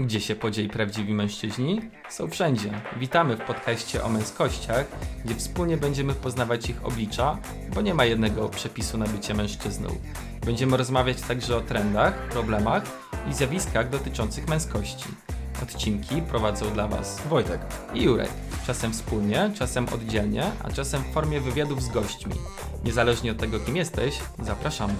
Gdzie się podzieli prawdziwi mężczyźni? Są wszędzie. Witamy w podcaście o męskościach, gdzie wspólnie będziemy poznawać ich oblicza, bo nie ma jednego przepisu na bycie mężczyzną. Będziemy rozmawiać także o trendach, problemach i zjawiskach dotyczących męskości. Odcinki prowadzą dla Was Wojtek i Jurek. Czasem wspólnie, czasem oddzielnie, a czasem w formie wywiadów z gośćmi. Niezależnie od tego, kim jesteś, zapraszamy.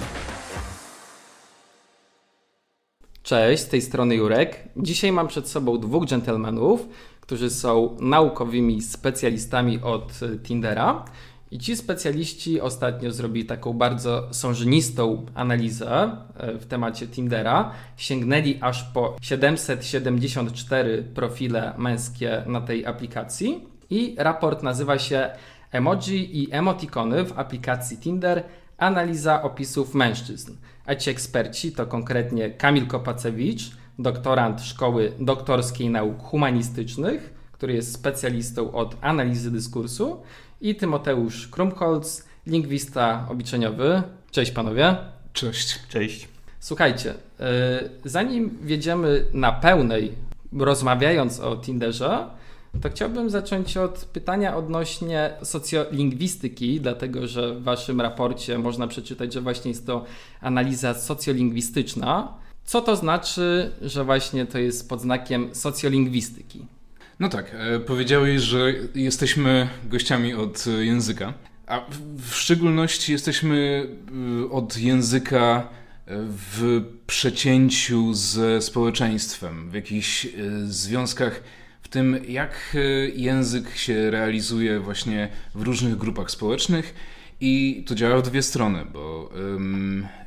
Cześć, z tej strony Jurek. Dzisiaj mam przed sobą dwóch dżentelmenów, którzy są naukowymi specjalistami od Tindera. I ci specjaliści ostatnio zrobili taką bardzo sążnistą analizę e, w temacie Tindera. Sięgnęli aż po 774 profile męskie na tej aplikacji. I raport nazywa się Emoji i emotikony w aplikacji Tinder analiza opisów mężczyzn. A ci eksperci to konkretnie Kamil Kopacewicz, doktorant Szkoły Doktorskiej Nauk Humanistycznych, który jest specjalistą od analizy dyskursu, i Tymoteusz Krumholz, lingwista obliczeniowy. Cześć panowie. Cześć. Cześć. Słuchajcie, zanim wjedziemy na pełnej, rozmawiając o Tinderze, to chciałbym zacząć od pytania odnośnie socjolingwistyki, dlatego że w Waszym raporcie można przeczytać, że właśnie jest to analiza socjolingwistyczna. Co to znaczy, że właśnie to jest pod znakiem socjolingwistyki? No tak, e, powiedziałeś, że jesteśmy gościami od języka, a w szczególności jesteśmy e, od języka w przecięciu ze społeczeństwem, w jakichś e, związkach tym, jak e, język się realizuje właśnie w różnych grupach społecznych. I to działa w dwie strony, bo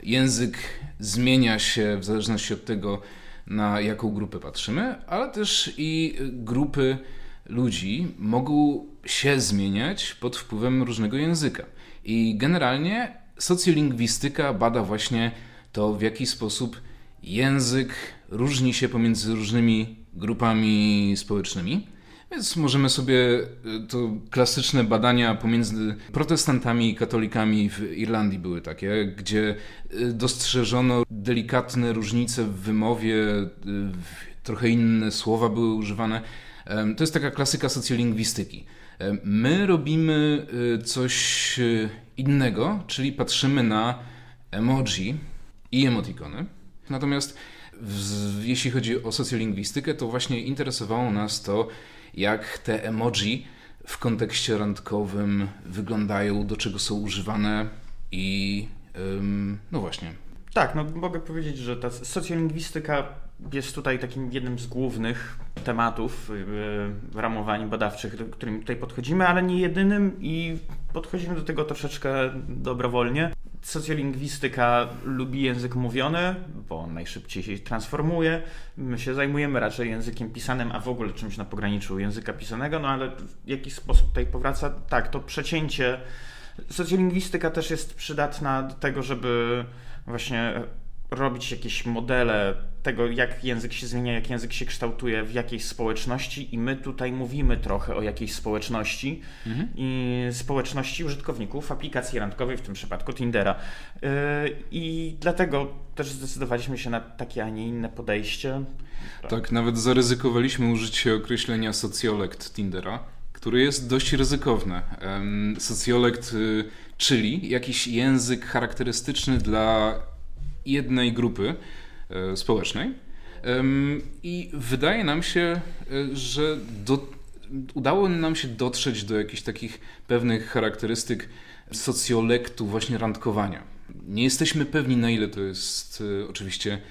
język zmienia się w zależności od tego, na jaką grupę patrzymy, ale też i grupy ludzi mogą się zmieniać pod wpływem różnego języka. I generalnie socjolingwistyka bada właśnie to, w jaki sposób język różni się pomiędzy różnymi grupami społecznymi. Więc możemy sobie e, to klasyczne badania pomiędzy protestantami i katolikami w Irlandii były takie, gdzie e, dostrzeżono delikatne różnice w wymowie, e, trochę inne słowa były używane. To jest taka klasyka socjolingwistyki. My robimy coś innego, czyli patrzymy na emoji i emotikony. Natomiast jeśli chodzi o socjolingwistykę, to właśnie interesowało nas to, jak te emoji w kontekście randkowym wyglądają, do czego są używane i ym, no właśnie. Tak, no mogę powiedzieć, że ta socjolingwistyka jest tutaj takim jednym z głównych tematów yy, ramowań badawczych, do którymi tutaj podchodzimy, ale nie jedynym i podchodzimy do tego troszeczkę dobrowolnie. Socjolingwistyka lubi język mówiony, bo on najszybciej się transformuje. My się zajmujemy raczej językiem pisanym, a w ogóle czymś na pograniczu języka pisanego, no ale w jakiś sposób tutaj powraca, tak, to przecięcie. Socjolingwistyka też jest przydatna do tego, żeby właśnie robić jakieś modele tego, jak język się zmienia, jak język się kształtuje w jakiejś społeczności i my tutaj mówimy trochę o jakiejś społeczności mhm. i społeczności użytkowników aplikacji randkowej, w tym przypadku Tindera. Yy, I dlatego też zdecydowaliśmy się na takie, a nie inne podejście. Tak, nawet zaryzykowaliśmy użycie określenia socjolekt Tindera, który jest dość ryzykowne. Socjolekt, y, czyli jakiś język charakterystyczny dla jednej grupy e, społecznej. I wydaje nam się, e, że do, udało nam się dotrzeć do jakichś takich pewnych charakterystyk socjolektu właśnie randkowania. Nie jesteśmy pewni, na ile to jest e, oczywiście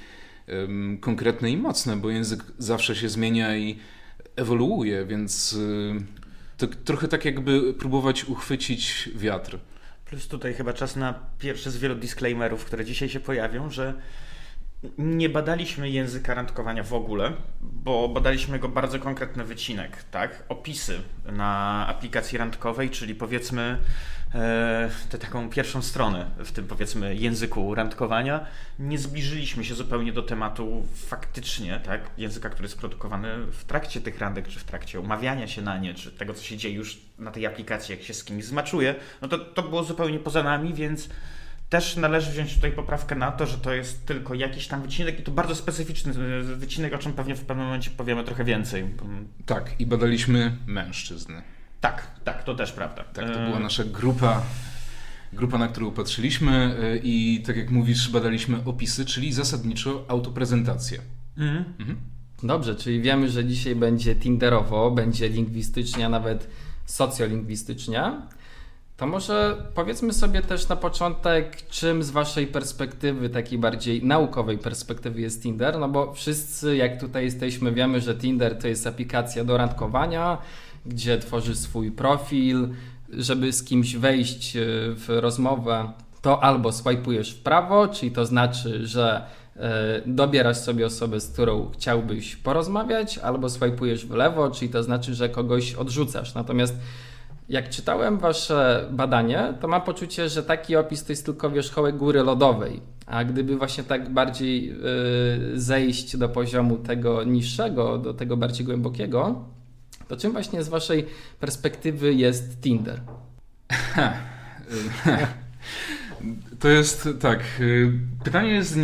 konkretne i mocne, bo język zawsze się zmienia i ewoluuje, więc to trochę tak jakby próbować uchwycić wiatr. Plus tutaj chyba czas na pierwszy z wielu disclaimerów, które dzisiaj się pojawią, że nie badaliśmy języka randkowania w ogóle, bo badaliśmy go bardzo konkretny wycinek, tak? Opisy na aplikacji randkowej, czyli powiedzmy e, tę taką pierwszą stronę w tym powiedzmy języku randkowania. Nie zbliżyliśmy się zupełnie do tematu faktycznie, tak? Języka, który jest produkowany w trakcie tych randek, czy w trakcie umawiania się na nie, czy tego, co się dzieje już na tej aplikacji, jak się z kimś zmaczuje. No to, to było zupełnie poza nami, więc też należy wziąć tutaj poprawkę na to, że to jest tylko jakiś tam wycinek i to bardzo specyficzny wycinek, o czym pewnie w pewnym momencie powiemy trochę więcej. Tak, i badaliśmy mężczyzn. Tak, tak, to też prawda. Tak, to była nasza grupa, grupa na którą patrzyliśmy i tak jak mówisz, badaliśmy opisy, czyli zasadniczo autoprezentację. Mhm. Mhm. Dobrze, czyli wiemy, że dzisiaj będzie Tinderowo, będzie lingwistycznie, a nawet socjolingwistycznie. To może powiedzmy sobie też na początek, czym z Waszej perspektywy, takiej bardziej naukowej perspektywy jest Tinder, no bo wszyscy, jak tutaj jesteśmy, wiemy, że Tinder to jest aplikacja do randkowania, gdzie tworzysz swój profil, żeby z kimś wejść e, w rozmowę, to albo swajpujesz w prawo, czyli to znaczy, że e, dobierasz sobie osobę, z którą chciałbyś porozmawiać, albo swajpujesz w lewo, czyli to znaczy, że kogoś odrzucasz. Natomiast jak czytałem wasze badanie, to mam poczucie, że taki opis to jest tylko wierzchołek góry lodowej. A gdyby właśnie tak bardziej yy, zejść do poziomu tego niższego, do tego bardziej głębokiego, to czym właśnie z waszej perspektywy jest Tinder? To jest tak. Y, pytanie jest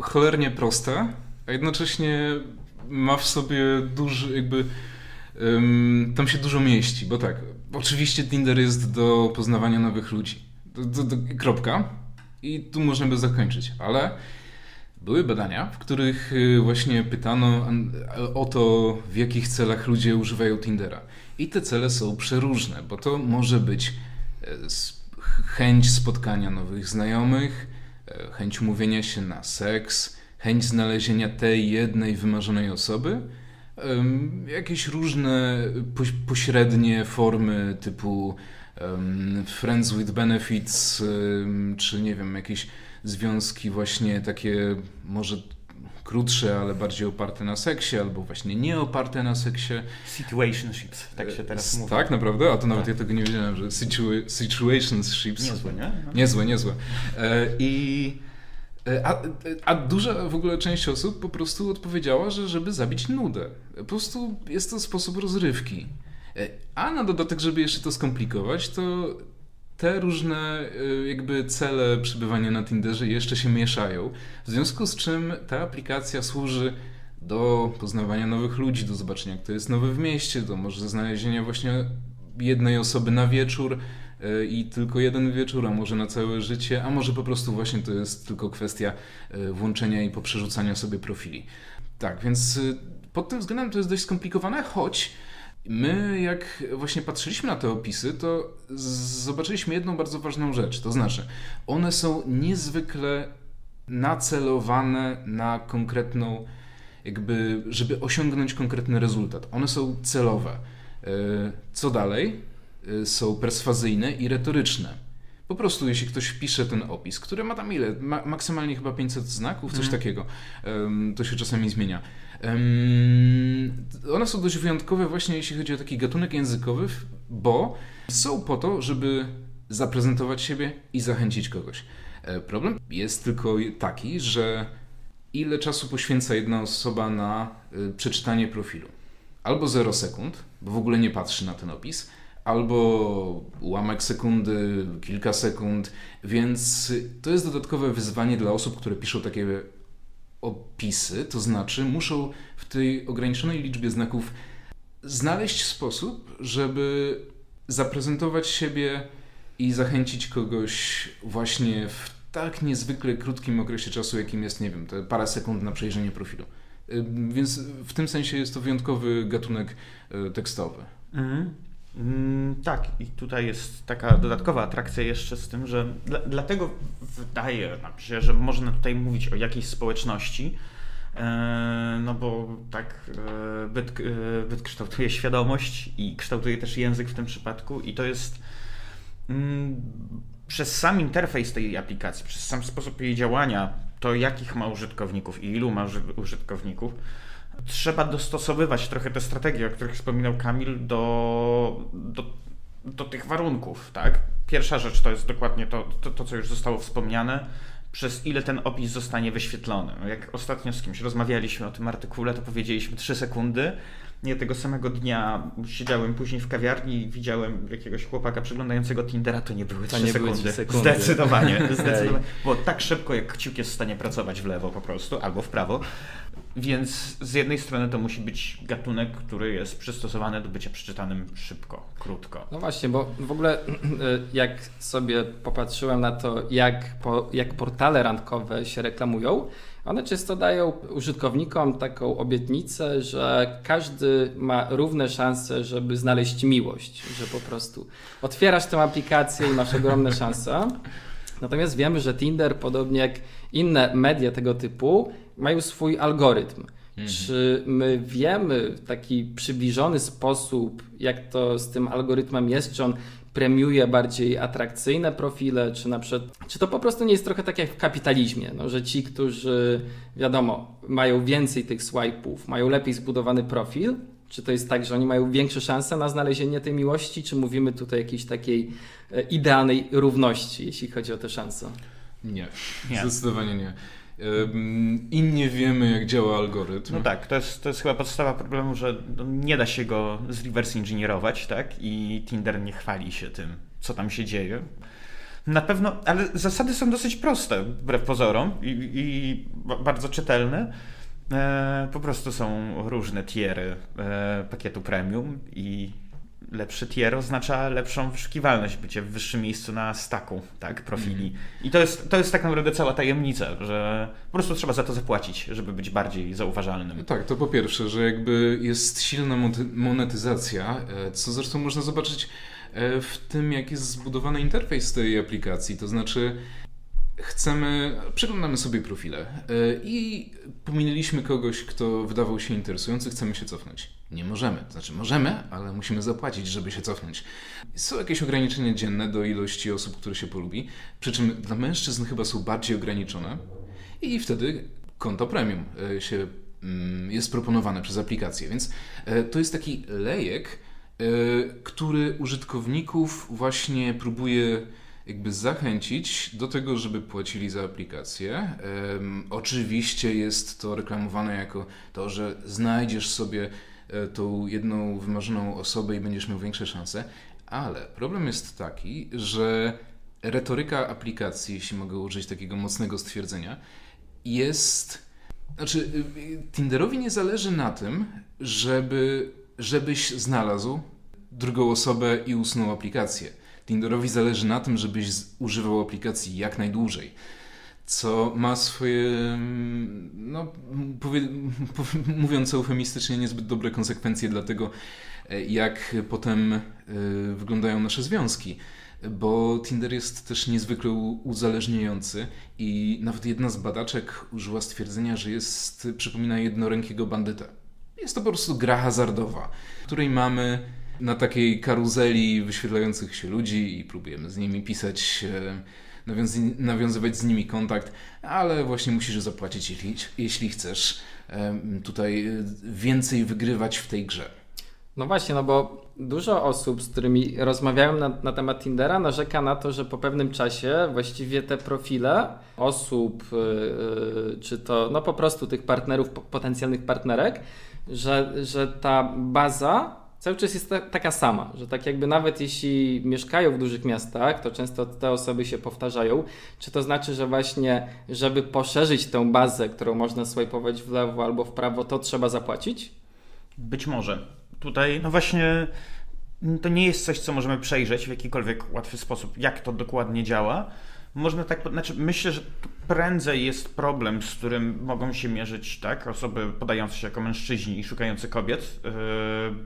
cholernie proste, a jednocześnie ma w sobie duży, jakby. Tam się dużo mieści, bo tak, Oczywiście Tinder jest do poznawania nowych ludzi. Do, do, do, kropka. I tu możemy zakończyć, ale były badania, w których y, właśnie pytano o to, w jakich celach ludzie używają Tindera. I te cele są przeróżne, bo to może być e, chęć spotkania nowych znajomych, e, chęć umówienia się na seks, chęć znalezienia tej jednej wymarzonej osoby, jakieś różne pośrednie formy typu Friends with Benefits, czy nie wiem, jakieś związki właśnie takie może krótsze, ale bardziej oparte na seksie, albo właśnie nie oparte na seksie. Situationships, tak się teraz mówi. Tak, naprawdę? A to nawet tak. ja tego nie wiedziałem, że situa situationships. Niezłe, nie? No. Niezłe, niezłe. E, I a, a, duża w ogóle część osób po prostu odpowiedziała, że żeby zabić nudę. Po prostu jest to sposób rozrywki. E, a na dodatek, żeby jeszcze to skomplikować, to te różne e, jakby cele przybywania na Tinderze jeszcze się mieszają. W związku z czym ta aplikacja służy do poznawania nowych ludzi, do zobaczenia, kto jest nowy w mieście, do może znalezienia właśnie jednej osoby na wieczór, E, i tylko jeden wieczór, a może na całe życie, a może po prostu właśnie to jest tylko kwestia e, włączenia i poprzerzucania sobie profili. Tak, więc e, pod tym względem to jest dość skomplikowane, choć my jak właśnie patrzyliśmy na te opisy, to zobaczyliśmy jedną bardzo ważną rzecz, to znaczy one są niezwykle nacelowane na konkretną, jakby, żeby osiągnąć konkretny rezultat. One są celowe. Co dalej? Y, są perswazyjne i retoryczne. Po prostu, jeśli ktoś wpisze ten opis, który ma tam ile? Ma, maksymalnie chyba 500 znaków, coś mm. takiego. Um, to się czasami zmienia. Um, one są dość wyjątkowe, właśnie jeśli chodzi o taki gatunek językowy, bo są po to, żeby zaprezentować siebie i zachęcić kogoś. E, problem jest tylko taki, że ile czasu poświęca jedna osoba na y, przeczytanie profilu? Albo 0 sekund, bo w ogóle nie patrzy na ten opis, albo ułamek sekundy, kilka sekund, więc to jest dodatkowe wyzwanie dla osób, które piszą takie opisy, to znaczy muszą w tej ograniczonej liczbie znaków znaleźć sposób, żeby zaprezentować siebie i zachęcić kogoś właśnie w tak niezwykle krótkim okresie czasu, jakim jest, nie wiem, te parę sekund na przejrzenie profilu. Więc w tym sensie jest to wyjątkowy gatunek e, tekstowy. Mhm. Mm, tak, i tutaj jest taka dodatkowa atrakcja jeszcze z tym, że dla, dlatego wydaje nam się, że można tutaj mówić o jakiejś społeczności, e, no bo tak e, byt, e, byt kształtuje świadomość i kształtuje też język w tym przypadku i to jest mm, przez sam interfejs tej aplikacji, przez sam sposób jej działania, to jakich ma użytkowników i ilu ma użytkowników, trzeba dostosowywać trochę te strategie, o których wspominał Kamil, do, do, do tych warunków, tak? Pierwsza rzecz to jest dokładnie to, to, to, co już zostało wspomniane, przez ile ten opis zostanie wyświetlony. Jak ostatnio z kimś rozmawialiśmy o tym artykule, to powiedzieliśmy 3 sekundy, nie tego samego dnia siedziałem później w kawiarni i widziałem jakiegoś chłopaka przeglądającego Tindera, to nie były To trzy nie były sekundy. sekundy. Zdecydowanie, zdecydowanie. Bo tak szybko, jak kciuk jest w stanie pracować w lewo po prostu, albo w prawo. Więc z jednej strony to musi być gatunek, który jest przystosowany do bycia przeczytanym szybko, krótko. No właśnie, bo w ogóle jak sobie popatrzyłem na to, jak, po, jak portale randkowe się reklamują, one często dają użytkownikom taką obietnicę, że każdy ma równe szanse, żeby znaleźć miłość, że po prostu otwierasz tę aplikację i masz ogromne szanse. Natomiast wiemy, że Tinder, podobnie jak inne media tego typu, mają swój algorytm. Mhm. Czy my wiemy w taki przybliżony sposób, jak to z tym algorytmem jest? Czy on premiuje bardziej atrakcyjne profile, czy na przykład, czy to po prostu nie jest trochę tak jak w kapitalizmie, no, że ci, którzy wiadomo, mają więcej tych swipe'ów, mają lepiej zbudowany profil, czy to jest tak, że oni mają większe szanse na znalezienie tej miłości, czy mówimy tutaj o jakiejś takiej e, idealnej równości, jeśli chodzi o te szanse? Nie, nie. zdecydowanie nie. I nie wiemy, jak działa algorytm. No tak, to jest, to jest chyba podstawa problemu, że no, nie da się go zreverse engineerować, tak? I Tinder nie chwali się tym, co tam się dzieje. Na pewno, ale zasady są dosyć proste, wbrew pozorom, i, i bardzo czytelne. E, po prostu są różne tiery e, pakietu premium i lepszy tier oznacza lepszą wyszukiwalność, bycie w wyższym miejscu na staku tak, profili. Mm. I to jest, to jest tak naprawdę cała tajemnica, że po prostu trzeba za to zapłacić, żeby być bardziej zauważalnym. No tak, to po pierwsze, że jakby jest silna monetyzacja, e, co zresztą można zobaczyć e, w tym, jak jest zbudowany interfejs tej aplikacji. To znaczy, chcemy, przeglądamy sobie profile e, i pominęliśmy kogoś, kto wydawał się interesujący, chcemy się cofnąć. Nie możemy. Znaczy możemy, ale musimy zapłacić, żeby się cofnąć. Są jakieś ograniczenia dzienne do ilości osób, które się polubi, przy czym dla mężczyzn chyba są bardziej ograniczone i wtedy konto premium e, się mm, jest proponowane przez aplikację, więc e, to jest taki lejek, który użytkowników właśnie próbuje jakby zachęcić do tego, żeby płacili za aplikację. Oczywiście jest to reklamowane jako to, że znajdziesz sobie e, tą jedną wymarzoną osobę i będziesz miał większe szanse, ale problem jest taki, że retoryka aplikacji, jeśli mogę użyć takiego mocnego stwierdzenia, jest. Znaczy, y, Tinderowi nie zależy na tym, żeby, żebyś znalazł drugą osobę i usunął aplikację. Tinderowi zależy na tym, żebyś używał aplikacji jak najdłużej. Co ma swoje, mm, no, powie, mówiąc eufemistycznie, niezbyt dobre konsekwencje dla tego, e, jak potem y, wyglądają nasze związki bo Tinder jest też niezwykle uzależniający i nawet jedna z badaczek użyła stwierdzenia, że jest, przypomina jednorękiego bandyta. Jest to po prostu gra hazardowa, której mamy na takiej karuzeli wyświetlających się ludzi i próbujemy z nimi pisać, e, nawiązywać z nimi kontakt, ale właśnie musisz zapłacić, jeśli, jeśli chcesz tutaj e, więcej wygrywać w tej grze. No właśnie, no bo dużo osób, z którymi rozmawiałem na, na, temat Tindera, narzeka na to, że po pewnym czasie właściwie te profile osób, yy, czy to no po prostu tych partnerów, potencjalnych partnerek, że, że ta baza cały czas jest ta, taka sama, że tak jakby nawet jeśli mieszkają w dużych miastach, to często te osoby się powtarzają. Czy to znaczy, że właśnie, żeby poszerzyć tę bazę, którą można swajpować w lewo albo w prawo, to trzeba zapłacić? Być może. Tutaj, no właśnie, to nie jest coś, co możemy przejrzeć w jakikolwiek łatwy sposób, jak to dokładnie działa można tak, znaczy myślę, że prędzej jest problem, z którym mogą się mierzyć tak, osoby podające się jako mężczyźni i szukające kobiet, yy,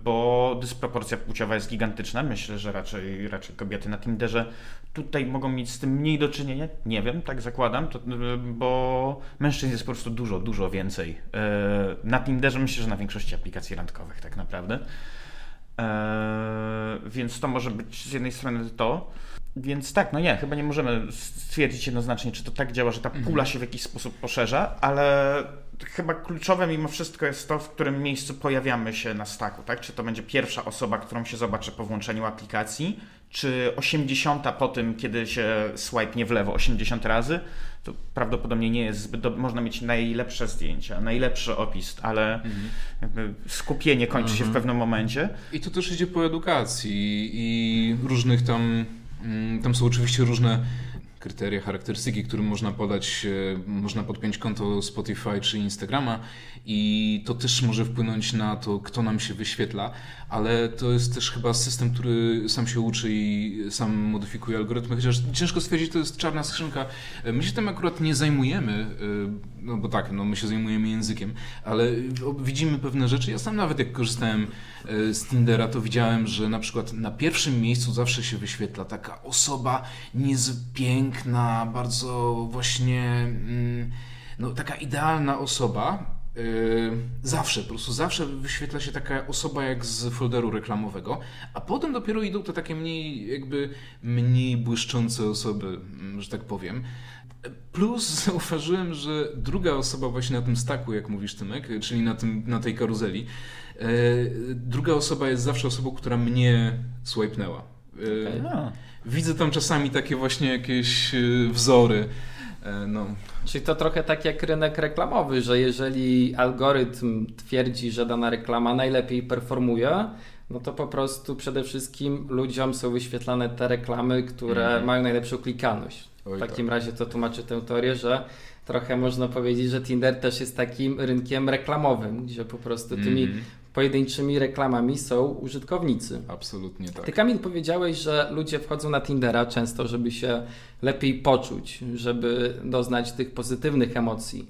bo dysproporcja płciowa jest gigantyczna. Myślę, że raczej, raczej kobiety na Tinderze tutaj mogą mieć z tym mniej do czynienia. Nie wiem, tak zakładam, to, yy, bo mężczyzn jest po prostu dużo, dużo więcej. Yy, na Tinderze myślę, że na większości aplikacji randkowych tak naprawdę. Więc to może być z jednej strony to. Więc tak, no nie, chyba nie możemy stwierdzić jednoznacznie, czy to tak działa, że ta pula mhm. się w jakiś sposób poszerza, ale chyba kluczowe mimo wszystko jest to, w którym miejscu pojawiamy się na staku, tak? Czy to będzie pierwsza osoba, którą się zobaczy po włączeniu aplikacji, czy 80 po tym, kiedy się swipe nie w lewo 80 razy, to prawdopodobnie nie jest zbyt do... Można mieć najlepsze zdjęcia, najlepszy opis, ale mhm. skupienie kończy mhm. się w mhm. pewnym momencie. I to też idzie po edukacji i różnych tam... Mm, tam są oczywiście różne kryteria, charakterystyki, którym można podać, e, można podpiąć konto Spotify czy Instagrama i to też może wpłynąć na to, kto nam się wyświetla, ale to jest też chyba system, który sam się uczy i sam modyfikuje algorytmy, chociaż ciężko stwierdzić, to jest czarna skrzynka. E, my się tym akurat nie zajmujemy, e, no bo tak, no my się zajmujemy językiem, ale widzimy pewne rzeczy. Ja sam nawet jak korzystałem z Tindera, to widziałem, że na przykład na pierwszym miejscu zawsze się wyświetla taka osoba niezpiękna, piękna, bardzo właśnie mm, no, taka idealna osoba. Yy, zawsze, po prostu zawsze wyświetla się taka osoba jak z folderu reklamowego, a potem dopiero idą te takie mniej, jakby mniej błyszczące osoby, mm, że tak powiem. Plus zauważyłem, że druga osoba właśnie na tym staku, jak mówisz Tymek, czyli na, tym, na tej karuzeli, yy, druga osoba jest zawsze osobą, która mnie swipenęła. Yy, okay. no widzę tam czasami takie właśnie jakieś y, wzory. E, no. Czyli to trochę tak jak rynek reklamowy, że jeżeli algorytm twierdzi, że dana reklama najlepiej performuje, no to po prostu przede wszystkim ludziom są wyświetlane te reklamy, które mm. mają najlepszą klikalność. Oj, w takim tak. razie to tłumaczy tę teorię, że trochę można powiedzieć, że Tinder też jest takim rynkiem reklamowym, gdzie po prostu tymi mm pojedynczymi reklamami są użytkownicy. Absolutnie tak. Ty Kamil powiedziałeś, że ludzie wchodzą na Tindera często, żeby się lepiej poczuć, żeby doznać tych pozytywnych emocji.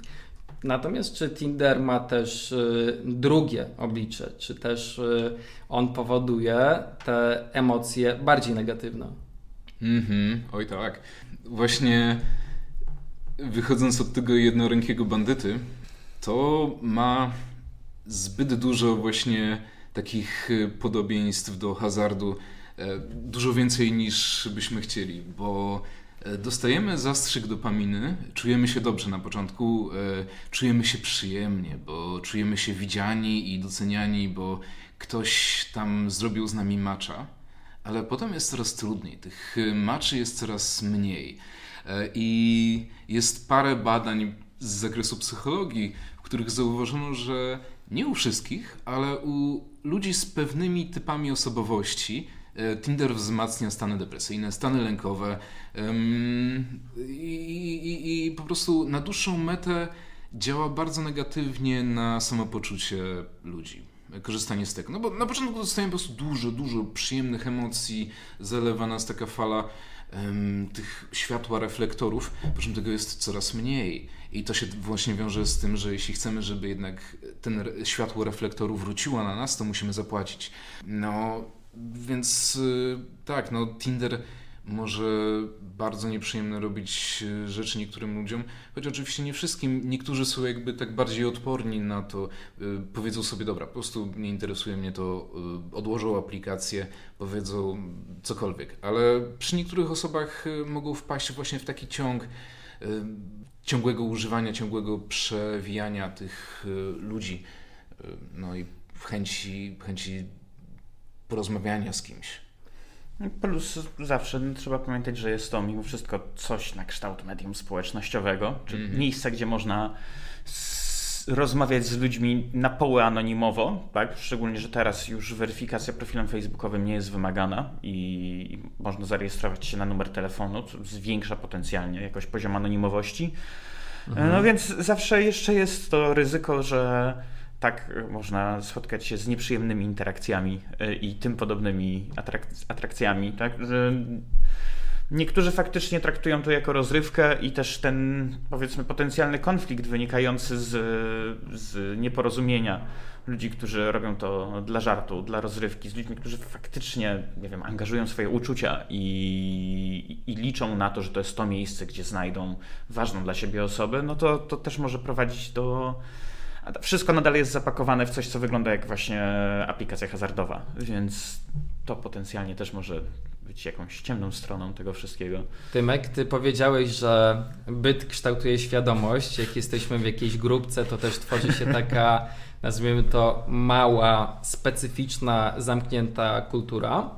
Natomiast czy Tinder ma też y, drugie oblicze? Czy też y, on powoduje te emocje bardziej negatywne? Mhm, oj tak. Właśnie wychodząc od tego jednorękiego bandyty, to ma zbyt dużo właśnie takich e, podobieństw do hazardu, e, dużo więcej niż byśmy chcieli, bo e, dostajemy zastrzyk dopaminy, czujemy się dobrze na początku, czujemy się przyjemnie, bo czujemy się widziani i doceniani, bo ktoś tam zrobił z nami macza, ale potem jest coraz trudniej, tych maczy jest coraz mniej. I jest parę badań z zakresu psychologii, w których zauważono, że nie u wszystkich, ale u ludzi z pewnymi typami osobowości e, Tinder wzmacnia stany depresyjne, stany lękowe i, i, i po prostu na dłuższą metę działa bardzo negatywnie na samopoczucie ludzi korzystanie z tego. No bo na początku dostajemy po prostu dużo, dużo przyjemnych emocji, zalewa nas taka fala um, tych światła reflektorów, po czym tego jest coraz mniej. I to się właśnie wiąże z tym, że jeśli chcemy, żeby jednak ten światło reflektoru wróciło na nas, to musimy zapłacić. No, więc y, tak, no Tinder może bardzo nieprzyjemne robić y, rzeczy niektórym ludziom, choć oczywiście nie wszystkim. Niektórzy są jakby tak bardziej odporni na to. Y, powiedzą sobie, dobra, po prostu nie interesuje mnie to, odłożą aplikację, powiedzą cokolwiek. Ale przy niektórych osobach mogą wpaść właśnie w taki ciąg ciągłego używania, ciągłego przewijania tych ludzi, no i chęci, chęci porozmawiania z kimś. Plus zawsze trzeba pamiętać, że jest to mimo wszystko coś na kształt medium społecznościowego, czy mm -hmm. miejsce, gdzie można rozmawiać z ludźmi na poły anonimowo, tak? Szczególnie, że teraz już weryfikacja profilem facebookowym nie jest wymagana i można zarejestrować się na numer telefonu, co zwiększa potencjalnie jakoś poziom anonimowości. Mhm. No więc zawsze jeszcze jest to ryzyko, że tak można spotkać się z nieprzyjemnymi interakcjami y, i tym podobnymi atrak atrakcjami, tak? Że Niektórzy faktycznie traktują to jako rozrywkę i też ten, powiedzmy, potencjalny konflikt wynikający z, z nieporozumienia ludzi, którzy robią to dla żartu, dla rozrywki, z ludźmi, którzy faktycznie, nie wiem, angażują swoje uczucia i, i liczą na to, że to jest to miejsce, gdzie znajdą ważną dla siebie osobę, no to, to też może prowadzić do. Wszystko nadal jest zapakowane w coś, co wygląda jak właśnie aplikacja hazardowa, więc to potencjalnie też może być jakąś ciemną stroną tego wszystkiego. Tymek, ty powiedziałeś, że byt kształtuje świadomość. Jak jesteśmy w jakiejś grupce, to też tworzy się taka, nazwijmy to, mała, specyficzna, zamknięta kultura.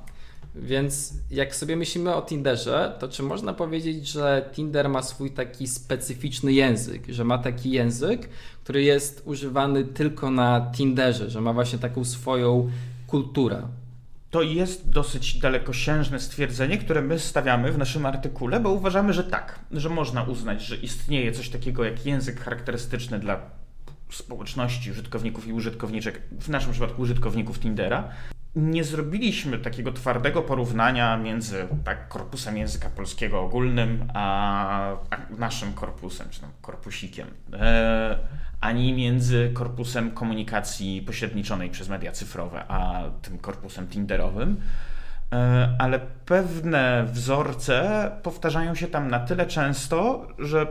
Więc jak sobie myślimy o Tinderze, to czy można powiedzieć, że Tinder ma swój taki specyficzny język, że ma taki język, który jest używany tylko na Tinderze, że ma właśnie taką swoją kulturę? To jest dosyć dalekosiężne stwierdzenie, które my stawiamy w naszym artykule, bo uważamy, że tak, że można uznać, że istnieje coś takiego jak język charakterystyczny dla społeczności użytkowników i użytkowniczek, w naszym przypadku użytkowników Tindera, nie zrobiliśmy takiego twardego porównania między tak, korpusem języka polskiego ogólnym, a, a naszym korpusem, czy tam korpusikiem, e, ani między korpusem komunikacji pośredniczonej przez media cyfrowe, a tym korpusem Tinderowym. E, ale pewne wzorce powtarzają się tam na tyle często, że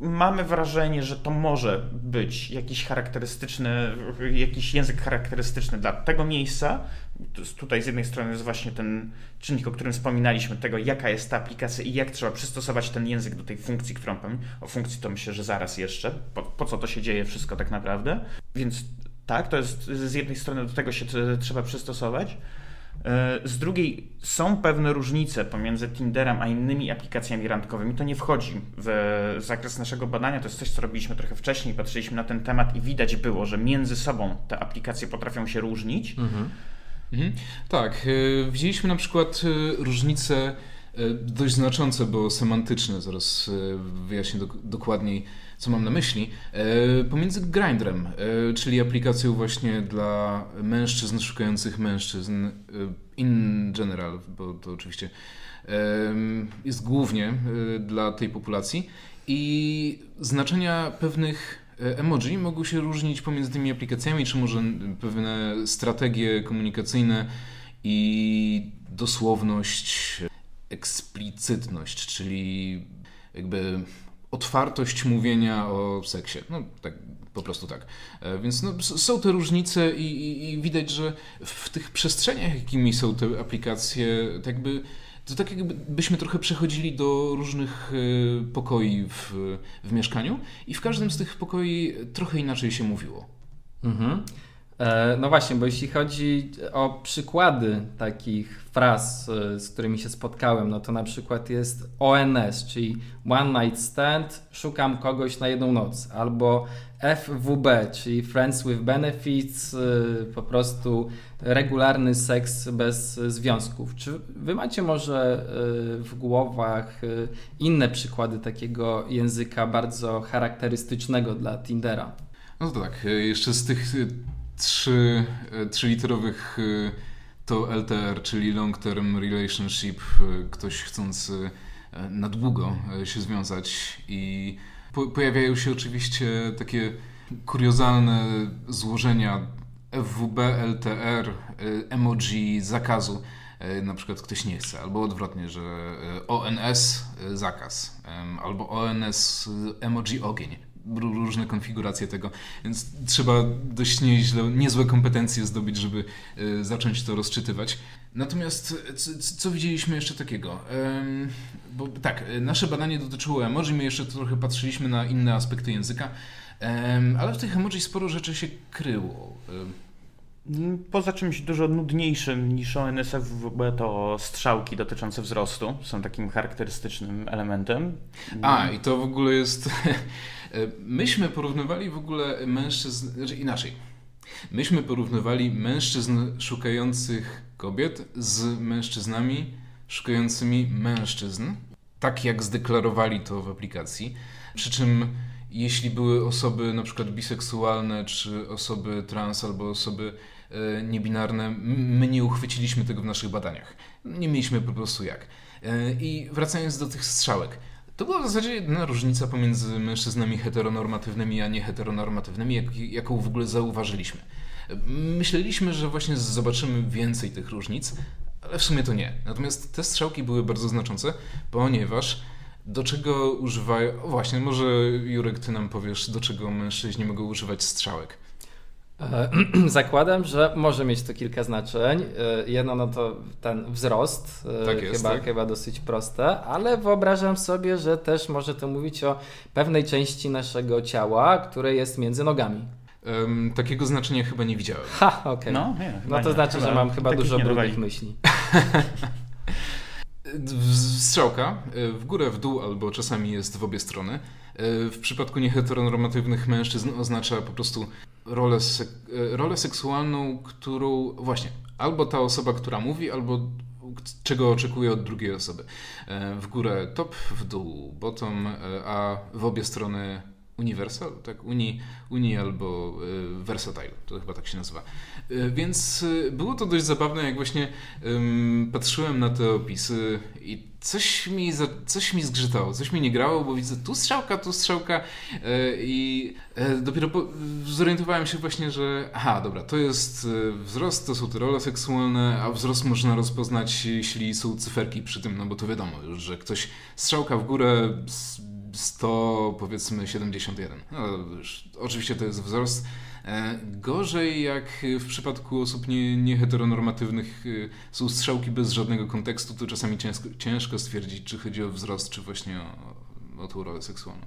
mamy wrażenie, że to może być jakiś charakterystyczny, jakiś język charakterystyczny dla tego miejsca. Tutaj z jednej strony jest właśnie ten czynnik, o którym wspominaliśmy, tego jaka jest ta aplikacja i jak trzeba przystosować ten język do tej funkcji, którą powiem. O funkcji to myślę, że zaraz jeszcze, po, po co to się dzieje wszystko tak naprawdę. Więc tak, to jest z jednej strony do tego się trzeba przystosować. E, z drugiej są pewne różnice pomiędzy Tinderem a innymi aplikacjami randkowymi. To nie wchodzi w zakres naszego badania, to jest coś, co robiliśmy trochę wcześniej, patrzyliśmy na ten temat i widać było, że między sobą te aplikacje potrafią się różnić. Mhm. Mhm. Tak, e, widzieliśmy na przykład e, różnice dość znaczące, bo semantyczne, zaraz wyjaśnię dokładniej co mam na myśli, e, pomiędzy Grindrem, e, czyli aplikacją właśnie dla mężczyzn szukających mężczyzn e, in general, bo to oczywiście jest głównie dla tej populacji. I znaczenia pewnych emoji mogą się różnić pomiędzy tymi aplikacjami, czy może pewne strategie komunikacyjne i dosłowność, eksplicytność, czyli jakby otwartość mówienia o seksie. No tak, po prostu tak. E, więc no, są te różnice i, i, i, widać, że w tych przestrzeniach, jakimi są te aplikacje, tak jakby to tak jakbyśmy trochę przechodzili do różnych e, pokoi w, w mieszkaniu i w każdym z tych pokoi trochę inaczej się mówiło. Mhm. E, no właśnie, bo jeśli chodzi o przykłady takich fraz, e, z którymi się spotkałem, no to na przykład jest ONS, czyli One Night Stand, szukam kogoś na jedną noc, albo FWB, czyli Friends with Benefits, e, po prostu regularny seks bez związków. Czy wy macie może w głowach inne przykłady takiego języka bardzo charakterystycznego dla Tindera? No tak, jeszcze z tych trzy, e, trzyliterowych e, to LTR, czyli Long Term Relationship, e, ktoś chcąc na długo się związać i po, pojawiają się oczywiście takie kuriozalne złożenia FWB, LTR, emoji zakazu. Na przykład ktoś nie chce, albo odwrotnie, że ONS zakaz, albo ONS emoji ogień różne konfiguracje tego, więc trzeba dość nieźle, niezłe kompetencje zdobyć, żeby e, zacząć to rozczytywać. Natomiast co, co widzieliśmy jeszcze takiego? bo tak, e, nasze badanie dotyczyło emoji, my jeszcze trochę patrzyliśmy na inne aspekty języka, ale w tych emoji sporo rzeczy się kryło. Poza czymś dużo nudniejszym niż ONSFWB to strzałki dotyczące wzrostu są takim charakterystycznym elementem. A, i to w ogóle jest E, myśmy porównywali w ogóle mężczyzn, znaczy inaczej. Myśmy porównywali mężczyzn szukających kobiet z mężczyznami szukającymi mężczyzn, tak jak zdeklarowali to w aplikacji. Przy czym jeśli były osoby na przykład biseksualne, czy osoby trans, albo osoby e, niebinarne, my nie uchwyciliśmy tego w naszych badaniach. Nie mieliśmy po prostu jak. E, I wracając do tych strzałek. To była w zasadzie jedyna różnica pomiędzy mężczyznami heteronormatywnymi a nieheteronormatywnymi, jak, jaką w ogóle zauważyliśmy. Myśleliśmy, że właśnie zobaczymy więcej tych różnic, ale w sumie to nie. Natomiast te strzałki były bardzo znaczące, ponieważ do czego używają. Właśnie, może Jurek, ty nam powiesz, do czego mężczyźni mogą używać strzałek. E, zakładam, że może mieć to kilka znaczeń. E, jedno no to ten wzrost, e, tak jest, chyba, tak? chyba dosyć proste, ale wyobrażam sobie, że też może to mówić o pewnej części naszego ciała, które jest między nogami. Um, takiego znaczenia chyba nie widziałem. Ha, okej. Okay. No, no, to znaczy, że mam chyba dużo brudnych myśli. Strzałka w górę, w dół albo czasami jest w obie strony. W przypadku nieheteronormatywnych mężczyzn oznacza po prostu rolę, sek rolę seksualną, którą właśnie albo ta osoba, która mówi, albo czego oczekuje od drugiej osoby. W górę top, w dół bottom, a w obie strony Universal, tak? Uni, Uni albo y, Versatile, to chyba tak się nazywa. Y, więc y, było to dość zabawne, jak właśnie patrzyłem na te opisy i coś mi, za, coś mi zgrzytało, coś mi nie grało, bo widzę tu strzałka, tu strzałka i dopiero po, zorientowałem się właśnie, że aha, dobra, to jest wzrost, to są te role seksualne, a wzrost można rozpoznać, jeśli są cyferki przy tym, no bo to wiadomo już, że ktoś strzałka w górę 100, powiedzmy 71. No, oczywiście to jest wzrost. E, gorzej jak w przypadku osób nie, nieheteronormatywnych e, są strzałki bez żadnego kontekstu, to czasami ciężko, ciężko stwierdzić, czy chodzi o wzrost, czy właśnie o, o tą rolę seksualną.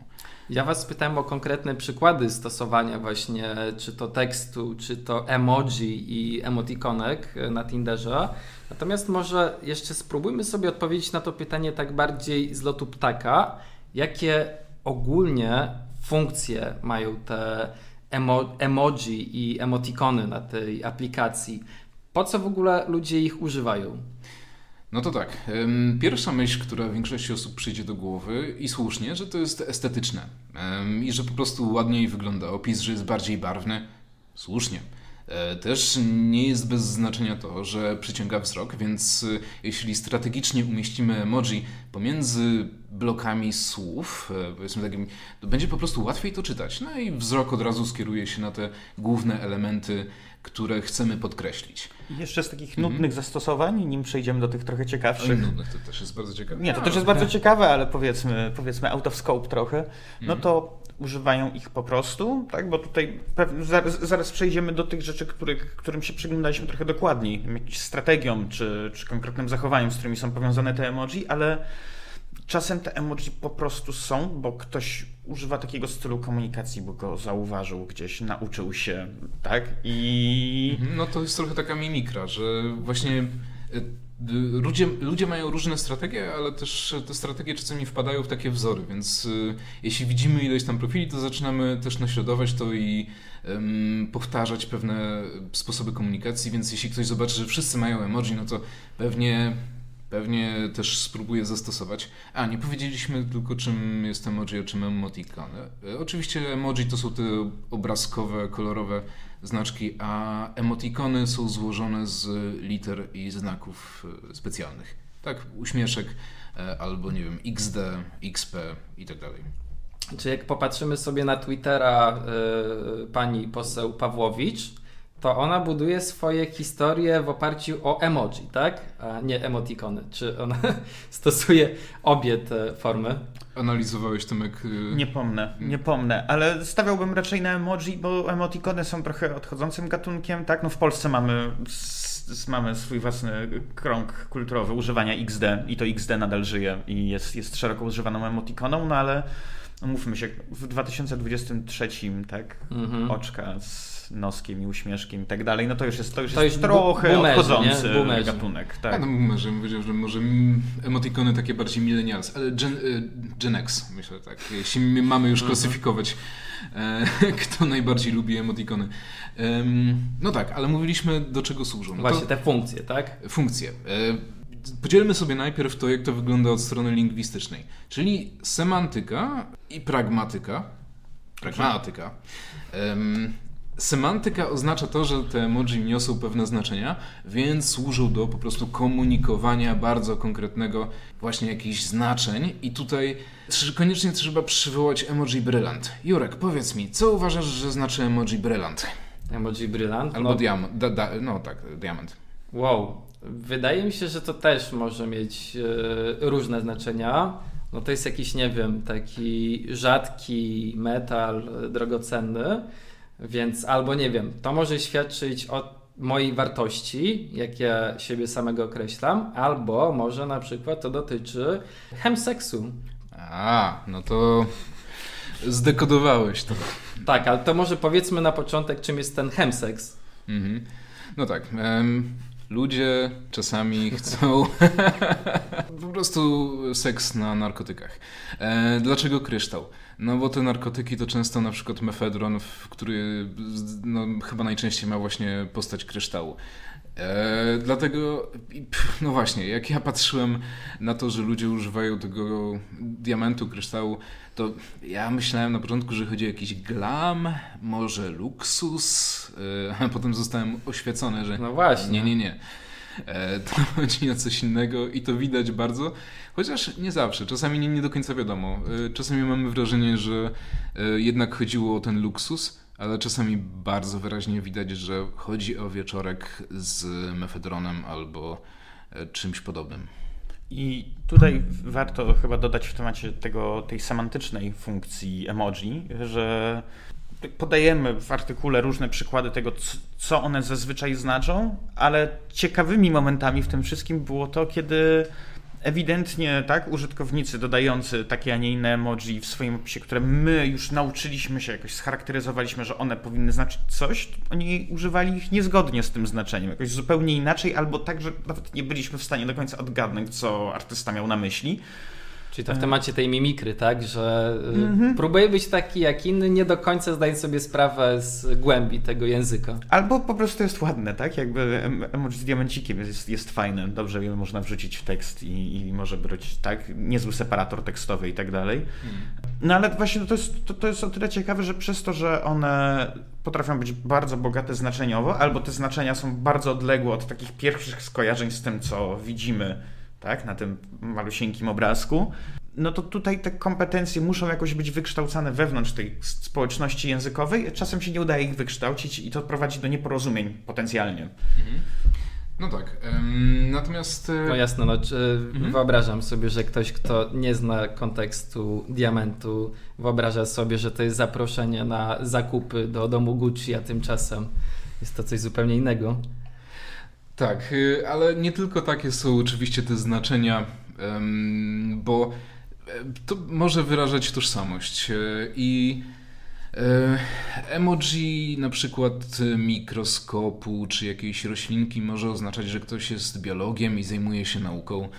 Ja Was pytałem o konkretne przykłady stosowania właśnie, czy to tekstu, czy to emoji i emotikonek na Tinderze. Natomiast może jeszcze spróbujmy sobie odpowiedzieć na to pytanie tak bardziej z lotu ptaka jakie ogólnie funkcje mają te emo emoji i emotikony na tej aplikacji? Po co w ogóle ludzie ich używają? No to tak. Pierwsza myśl, która większości osób przyjdzie do głowy i słusznie, że to jest estetyczne i że po prostu ładniej wygląda opis, że jest bardziej barwny. Słusznie. E, też nie jest bez znaczenia to, że przyciąga wzrok, więc e, jeśli strategicznie umieścimy emoji pomiędzy blokami słów, e, powiedzmy takim, to będzie po prostu łatwiej to czytać. No i wzrok od razu skieruje się na te główne elementy, które chcemy podkreślić. Jeszcze z takich nudnych mm. zastosowań, nim przejdziemy do tych trochę ciekawszych. Nudnych to też jest bardzo ciekawe. Nie, to też jest bardzo ciekawe, ale powiedzmy, powiedzmy out of scope trochę. No mm. to używają ich po prostu, tak? Bo tutaj zaraz, przejdziemy do tych rzeczy, którym się przyglądaliśmy trochę dokładniej, jakąś strategią czy, czy konkretnym zachowaniem, z którymi są powiązane te emoji, ale czasem te emoji po prostu są, bo ktoś używa takiego stylu komunikacji, bo go zauważył gdzieś, nauczył się, tak? I... Mhm, no to jest trochę taka mimikra, że właśnie e, Ludzie, ludzie mają różne strategie, ale też te strategie czasami wpadają w takie wzory, więc y, jeśli widzimy ileś tam profili, to zaczynamy też naśladować to i powtarzać pewne sposoby komunikacji, więc jeśli ktoś zobaczy, że wszyscy mają emoji, no to pewnie Pewnie też spróbuję zastosować. A, nie powiedzieliśmy tylko czym jest emoji, a czym emoticon. E, oczywiście emoji to są te obrazkowe, kolorowe znaczki, a emotikony są złożone z liter i znaków e, specjalnych. Tak, uśmieszek e, albo nie wiem, XD, XP i tak dalej. Czy jak popatrzymy sobie na Twittera y, pani poseł Pawłowicz, to ona buduje swoje historie w oparciu o emoji, tak? A nie emotikony. Czy ona stosuje obie te formy? Analizowałeś Tomek? Y, nie pomnę, nie pomnę, ale stawiałbym raczej na emoji, bo emotikony są trochę odchodzącym gatunkiem, tak? No w Polsce mamy mamy swój własny krąg kulturowy używania XD i to XD nadal żyje i jest, jest szeroko używaną emotikoną, no ale mówmy się, w 2023, tak, mhm. oczka z noskiem i uśmieszkiem i tak dalej, no to już jest, to już to jest, trochę boomerzy, odchodzący boomerzy. gatunek. Tak. A no boomerzy, powiedział, że może emotikony takie bardziej millennials, ale Gen, y, Gen X, myślę tak, jeśli mamy już mhm. klasyfikować e, kto najbardziej lubi emotikony. no tak, ale mówiliśmy do czego służą. No Właśnie te funkcje, tak? Funkcje. E, Podzielmy sobie najpierw to, jak to wygląda od strony lingwistycznej, czyli semantyka i pragmatyka. Pragmatyka. Semantyka oznacza to, że te emoji niosą pewne znaczenia, więc służą do po prostu komunikowania bardzo konkretnego właśnie jakichś znaczeń i tutaj koniecznie trzeba przywołać emoji brylant. Jurek, powiedz mi, co uważasz, że znaczy emoji brylant? Emoji brylant? Albo no, diamant, da, da, no tak, diamant. Wow, wydaje mi się, że to też może mieć yy, różne znaczenia. No to jest jakiś, nie wiem, taki rzadki metal, drogocenny, więc albo nie wiem, to może świadczyć o mojej wartości, jak ja siebie samego określam, albo może na przykład to dotyczy chemseksu. A, no to zdekodowałeś to. Tak, ale to może powiedzmy na początek, czym jest ten chemseks. Mhm. No tak. Um, Ludzie czasami chcą po prostu seks na narkotykach. E, dlaczego kryształ? No bo te narkotyki to często na przykład mefedron, który no, chyba najczęściej ma właśnie postać kryształu. E, dlatego, no właśnie, jak ja patrzyłem na to, że ludzie używają tego diamentu, kryształu, to ja myślałem na początku, że chodzi o jakiś glam, może luksus, e, a potem zostałem oświecony, że no właśnie. nie, nie, nie. E, to chodzi o coś innego i to widać bardzo, chociaż nie zawsze, czasami nie, nie do końca wiadomo. Czasami mamy wrażenie, że jednak chodziło o ten luksus, ale czasami bardzo wyraźnie widać, że chodzi o wieczorek z mefedronem albo czymś podobnym. I tutaj warto chyba dodać w temacie tego, tej semantycznej funkcji emoji, że podajemy w artykule różne przykłady tego, co one zazwyczaj znaczą, ale ciekawymi momentami w tym wszystkim było to, kiedy ewidentnie tak, użytkownicy dodający takie, a nie inne emoji w swoim opisie, które my już nauczyliśmy się, jakoś scharakteryzowaliśmy, że one powinny znaczyć coś, oni używali ich niezgodnie z tym znaczeniem, jakoś zupełnie inaczej, albo tak, że nawet nie byliśmy w stanie do końca odgadnąć, co artysta miał na myśli. Czyli to w temacie tej mimikry, tak? Że mm-hmm. próbuje być taki jak inny, nie do końca zdając sobie sprawę z głębi tego języka. Albo po prostu jest ładne, tak? Jakby emoji z diamencikiem jest, jest fajne, dobrze je można wrzucić w tekst i, i może być, tak? Niezły separator tekstowy i tak dalej. Mm. No ale właśnie to jest, to, to jest o tyle ciekawe, że przez to, że one potrafią być bardzo bogate znaczeniowo, albo te znaczenia są bardzo odległe od takich pierwszych skojarzeń z tym, co widzimy tak, na tym malusieńkim obrazku, no to tutaj te kompetencje muszą jakoś być wykształcane wewnątrz tej społeczności językowej. Czasem się nie udaje ich wykształcić i to prowadzi do nieporozumień potencjalnie. Mhm. No tak. Natomiast. E, no jasne, no, mhm. wyobrażam sobie, że ktoś, kto nie zna kontekstu diamentu, wyobraża sobie, że to jest zaproszenie na zakupy do domu Gucci, a tymczasem jest to coś zupełnie innego. Tak, y, ale nie tylko takie są oczywiście te znaczenia, bo e, to może wyrażać tożsamość e, i e, emoji na przykład mikroskopu czy jakiejś roślinki może oznaczać, że ktoś jest biologiem i zajmuje się nauką.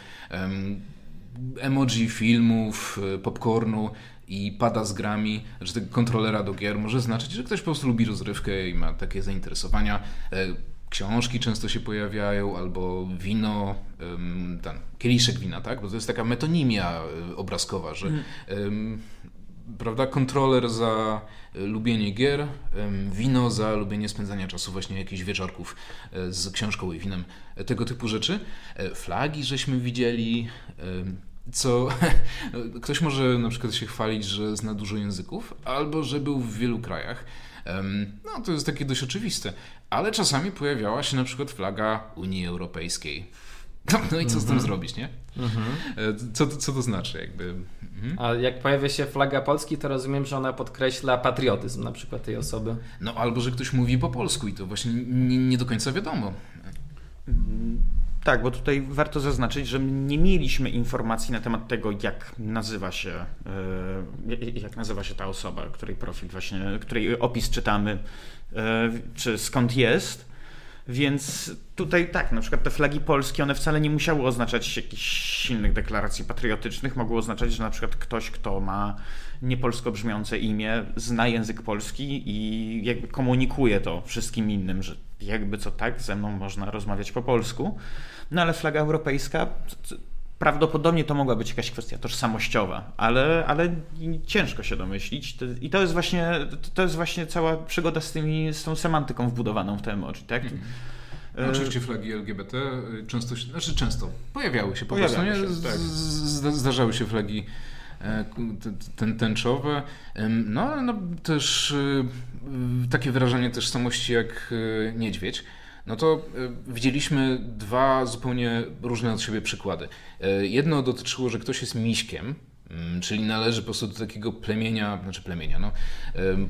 Emoji filmów, popcornu i pada z grami, że tego kontrolera do gier może znaczyć, że ktoś po prostu lubi rozrywkę i ma takie zainteresowania książki często się pojawiają, albo wino, ten kieliszek wina, tak? Bo to jest taka metonimia e, obrazkowa, że mm. prawda, kontroler za e, lubienie gier, wino za lubienie spędzania czasu właśnie jakichś wieczorków e, z książką i winem, tego typu rzeczy. Flagi żeśmy widzieli, co ktoś może na przykład się chwalić, że zna dużo języków, albo że był w wielu krajach. No, to jest takie dość oczywiste. Ale czasami pojawiała się na przykład flaga Unii Europejskiej. No, no i co z tym mhm. zrobić, nie? Mhm. E, co, co to znaczy jakby? Mhm. A jak pojawia się flaga Polski, to rozumiem, że ona podkreśla patriotyzm na przykład tej osoby. No albo, że ktoś mówi po polsku i to właśnie nie, nie do końca wiadomo. Tak, bo tutaj warto zaznaczyć, że nie mieliśmy informacji na temat tego, jak nazywa się, e, jak nazywa się ta osoba, której profil właśnie, której opis czytamy, e, czy skąd jest. Więc tutaj tak, na przykład te flagi polskie, one wcale nie musiały oznaczać jakichś silnych deklaracji patriotycznych. Mogły oznaczać, że na przykład ktoś, kto ma niepolsko brzmiące imię, zna język polski i jakby komunikuje to wszystkim innym, że jakby co tak, ze mną można rozmawiać po polsku. No ale flaga europejska, prawdopodobnie to mogła być jakaś kwestia tożsamościowa, ale, ale ciężko się domyślić. I to jest właśnie, to jest właśnie cała przygoda z, tymi, z tą semantyką wbudowaną w te emoji, tak? Mm. No, oczywiście flagi LGBT y, często, znaczy często pojawiały się po pojawiały prostu, się, tak. zdarzały się flagi ten, tęczowe, no no, też y, takie wyrażenie tożsamości jak y, niedźwiedź no to e, widzieliśmy dwa zupełnie różne od siebie przykłady. E, jedno dotyczyło, że ktoś jest miśkiem, mm, czyli należy po prostu do takiego plemienia, znaczy plemienia, no,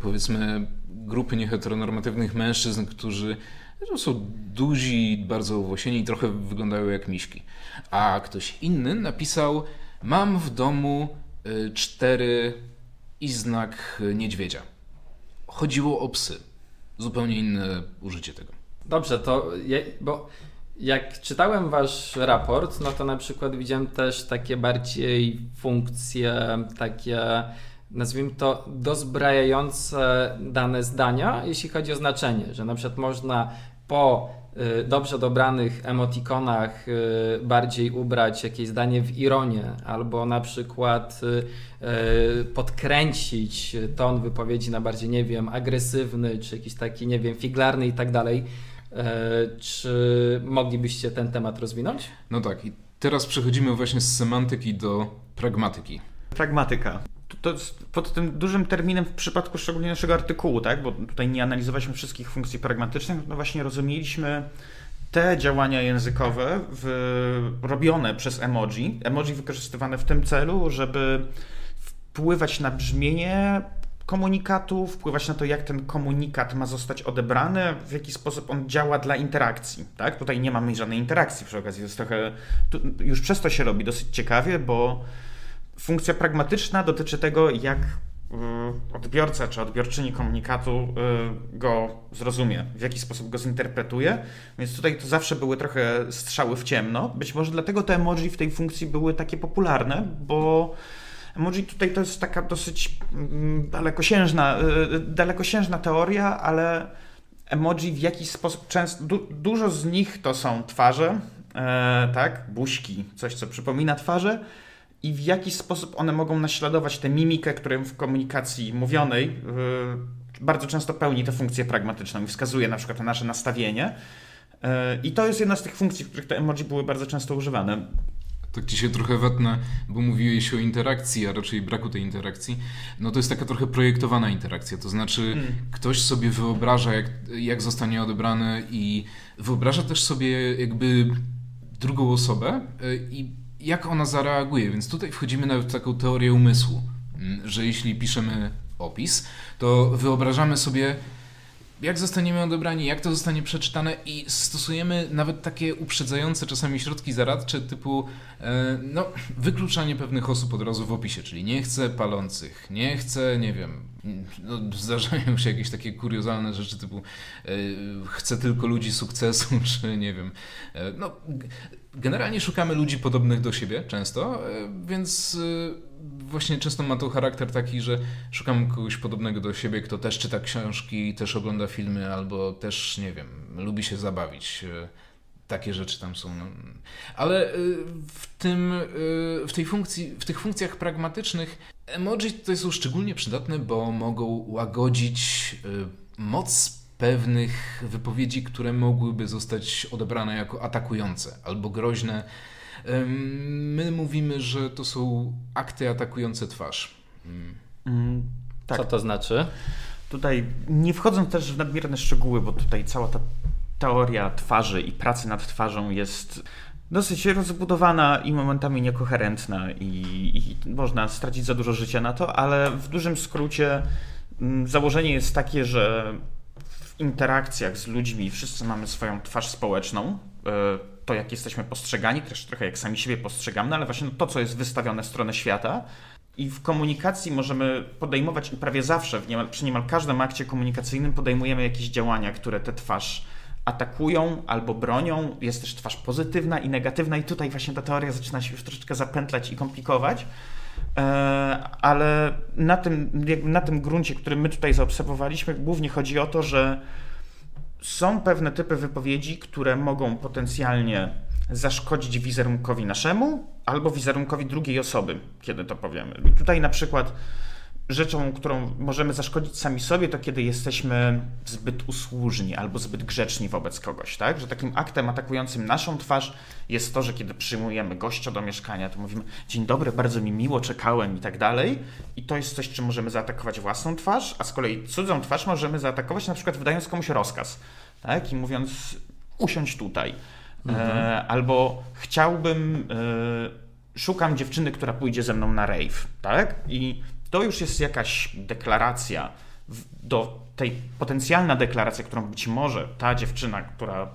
powiedzmy grupy nieheteronormatywnych mężczyzn, którzy są duzi, bardzo owłosieni i trochę wyglądają jak miśki. A ktoś inny napisał, mam w domu e, cztery i znak niedźwiedzia. Chodziło o psy. Zupełnie inne użycie tego. Dobrze, to je, bo Jak czytałem wasz raport, no to na przykład widziałem też takie bardziej funkcje, takie nazwijmy to dozbrajające dane zdania, jeśli chodzi o znaczenie, że na przykład można po dobrze dobranych emotikonach y, bardziej ubrać jakieś zdanie w ironię, albo na przykład y, podkręcić ton wypowiedzi na bardziej, nie wiem, agresywny, czy jakiś taki, nie wiem, figlarny i tak dalej. Czy moglibyście ten temat rozwinąć? No tak, i teraz przechodzimy właśnie z semantyki do pragmatyki. Pragmatyka to pod tym dużym terminem w przypadku szczególnie naszego artykułu, tak? bo tutaj nie analizowaliśmy wszystkich funkcji pragmatycznych, no właśnie rozumieliśmy te działania językowe w, robione przez emoji, emoji wykorzystywane w tym celu, żeby wpływać na brzmienie komunikatu, wpływać na to, jak ten komunikat ma zostać odebrany, w jaki sposób on działa dla interakcji. Tak? Tutaj nie mamy żadnej interakcji przy okazji. Jest trochę, już przez to się robi dosyć ciekawie, bo funkcja pragmatyczna dotyczy tego, jak y, odbiorca czy odbiorczyni komunikatu y, go zrozumie, w jaki sposób go zinterpretuje. Więc tutaj to zawsze były trochę strzały w ciemno. Być może dlatego te emoji w tej funkcji były takie popularne, bo emoji tutaj to jest taka dosyć mm, dalekosiężna, y, dalekosiężna teoria, ale emoji w jakiś sposób często, du, dużo z nich to są twarze, e, tak, buźki, coś co przypomina twarze, i w jaki sposób one mogą naśladować tę mimikę, która w komunikacji mówionej yy, bardzo często pełni tę funkcję pragmatyczną i wskazuje na przykład na nasze nastawienie. Yy, I to jest jedna z tych funkcji, w których te emoji były bardzo często używane. Tak ci się trochę wetnę, bo mówiłeś o interakcji, a raczej braku tej interakcji. No to jest taka trochę projektowana interakcja, to znaczy hmm. ktoś sobie wyobraża, jak, jak zostanie odebrany i wyobraża też sobie jakby drugą osobę y, i jak ona zareaguje. Więc tutaj wchodzimy nawet w taką teorię umysłu, mm, że jeśli piszemy opis, to wyobrażamy sobie, jak zostaniemy odebrani, jak to zostanie przeczytane i stosujemy nawet takie uprzedzające czasami środki zaradcze typu e, no, wykluczanie pewnych osób od razu w opisie, czyli nie chcę palących, nie chcę, nie wiem, no, zdarzają się jakieś takie kuriozalne rzeczy typu e, chcę tylko ludzi sukcesu, czy nie wiem, e, no generalnie szukamy ludzi podobnych do siebie często, e, więc e, właśnie często ma to charakter taki, że szukam kogoś podobnego do siebie, kto też czyta książki, też ogląda filmy, albo też, nie wiem, lubi się zabawić. E, takie rzeczy tam są. No. Ale w tym, w tej funkcji, w tych funkcjach pragmatycznych emoji tutaj są szczególnie przydatne, bo mogą łagodzić moc pewnych wypowiedzi, które mogłyby zostać odebrane jako atakujące albo groźne. My mówimy, że to są akty atakujące twarz. Mm. Tak. Co to znaczy? Tutaj nie wchodząc też w nadmierne szczegóły, bo tutaj cała ta teoria twarzy i pracy nad twarzą jest dosyć rozbudowana i momentami niekoherentna i, i, można stracić za dużo życia na to, ale w dużym skrócie mm, założenie jest takie, że interakcjach z ludźmi wszyscy mamy swoją twarz społeczną, e, to jak jesteśmy postrzegani, też trochę jak sami siebie postrzegamy, no ale właśnie to, co jest wystawione w stronę świata. I w komunikacji możemy podejmować, i prawie zawsze, niemal, przy niemal każdym akcie komunikacyjnym podejmujemy jakieś działania, które tę twarz atakują albo bronią. Jest też twarz pozytywna i negatywna, i tutaj właśnie ta teoria zaczyna się już troszeczkę zapętlać i komplikować. E, ale na tym, na tym gruncie, który my tutaj zaobserwowaliśmy, głównie chodzi o to, że są pewne typy wypowiedzi, które mogą potencjalnie zaszkodzić wizerunkowi naszemu albo wizerunkowi drugiej osoby, kiedy to powiemy. Tutaj na przykład rzeczą, którą możemy zaszkodzić sami sobie, to kiedy jesteśmy zbyt usłużni albo zbyt grzeczni wobec kogoś, tak? Że takim aktem atakującym naszą twarz jest to, że kiedy przyjmujemy gościa do mieszkania, to mówimy dzień dobry, bardzo mi miło, czekałem i tak dalej. I to jest coś, czym możemy zaatakować własną twarz, a z kolei cudzą twarz możemy zaatakować na przykład wydając komuś rozkaz, tak? I mówiąc usiądź tutaj. Mhm. E, albo chciałbym, e, szukam dziewczyny, która pójdzie ze mną na rave, tak? I to już jest jakaś deklaracja do tej potencjalna deklaracja, którą być może ta dziewczyna, która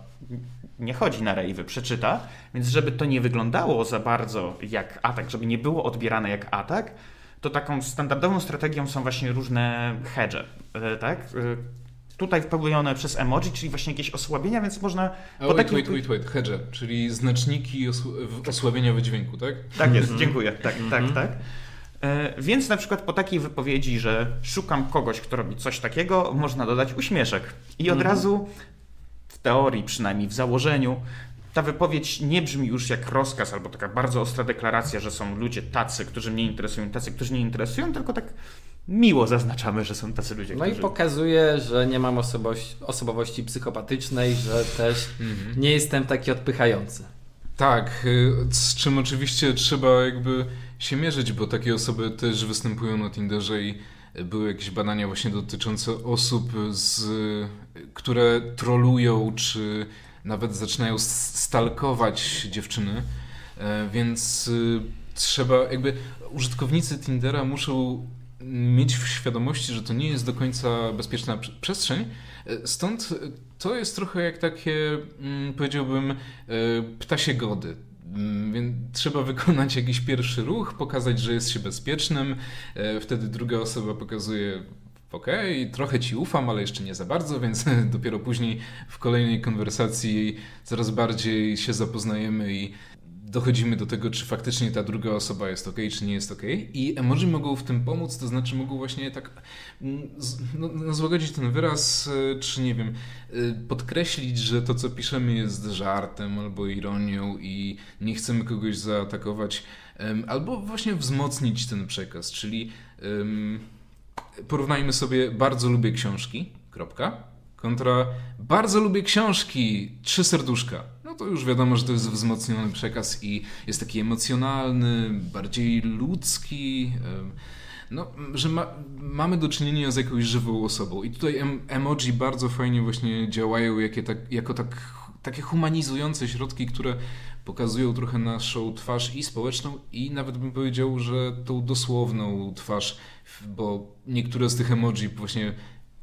nie chodzi na rejwy, przeczyta, więc żeby to nie wyglądało za bardzo jak atak, żeby nie było odbierane jak atak, to taką standardową strategią są właśnie różne hedge, e, tak? E, tutaj wypełnione przez emoji, czyli właśnie jakieś osłabienia, więc można... A wait, takim... wait, wait, wait, hedge, czyli znaczniki osłabienia wydźwięku, tak? Tak jest, dziękuję, tak, tak, tak. E, więc na przykład po takiej wypowiedzi, że szukam kogoś, kto robi coś takiego, można dodać uśmieszek. I od mhm. razu, w teorii przynajmniej, w założeniu, ta wypowiedź nie brzmi już jak rozkaz albo taka bardzo ostra deklaracja, że są ludzie tacy, którzy mnie interesują, tacy, którzy nie interesują, tylko tak miło zaznaczamy, że są tacy ludzie. No którzy... i pokazuje, że nie mam osobowości, osobowości psychopatycznej, że też mhm. nie jestem taki odpychający. Tak, y, z czym oczywiście trzeba jakby się mierzyć, bo takie osoby też występują na Tinderze i były jakieś badania właśnie dotyczące osób, z, które trolują, czy nawet zaczynają stalkować dziewczyny, e, więc y, trzeba jakby użytkownicy Tindera muszą mieć w świadomości, że to nie jest do końca bezpieczna przestrzeń. E, stąd to jest trochę jak takie, mm, powiedziałbym, e, ptasie gody. Więc trzeba wykonać jakiś pierwszy ruch, pokazać, że jest się bezpiecznym. E, wtedy druga osoba pokazuje, ok, trochę ci ufam, ale jeszcze nie za bardzo, więc dopiero później w kolejnej konwersacji coraz bardziej się zapoznajemy i dochodzimy do tego, czy faktycznie ta druga osoba jest ok, czy nie jest ok. I emoji mogą w tym pomóc, to znaczy mogą właśnie tak mm, no, no, złagodzić ten wyraz, e, czy nie wiem, e, podkreślić, że to, co piszemy jest żartem albo ironią i nie chcemy kogoś zaatakować, albo właśnie wzmocnić ten przekaz, czyli um, porównajmy sobie bardzo lubię książki, kropka, kontra bardzo lubię książki, trzy serduszka no to już wiadomo, że to jest wzmocniony przekaz i jest taki emocjonalny, bardziej ludzki. No, że ma, mamy do czynienia z jakąś żywą osobą. I tutaj em, emoji bardzo fajnie właśnie działają jakie tak, jako tak, takie humanizujące środki, które pokazują trochę naszą twarz i społeczną, i nawet bym powiedział, że tą dosłowną twarz, bo niektóre z tych emoji właśnie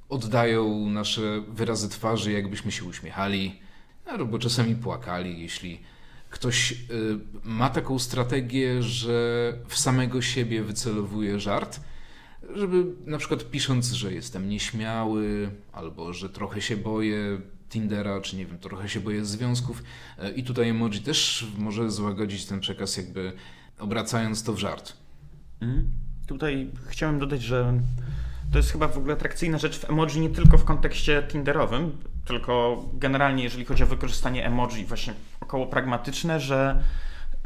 oddają nasze wyrazy twarzy, jakbyśmy się uśmiechali albo czasami płakali, jeśli ktoś y, ma taką strategię, że w samego siebie wycelowuje żart, żeby na przykład pisząc, że jestem nieśmiały, albo że trochę się boję Tindera, czy nie wiem, trochę się boję związków y, i tutaj emoji też może złagodzić ten przekaz jakby obracając to w żart. Mm. Tutaj chciałem dodać, że to jest chyba w ogóle atrakcyjna rzecz w emoji nie tylko w kontekście Tinderowym, tylko generalnie jeżeli chodzi o wykorzystanie emoji właśnie około pragmatyczne, że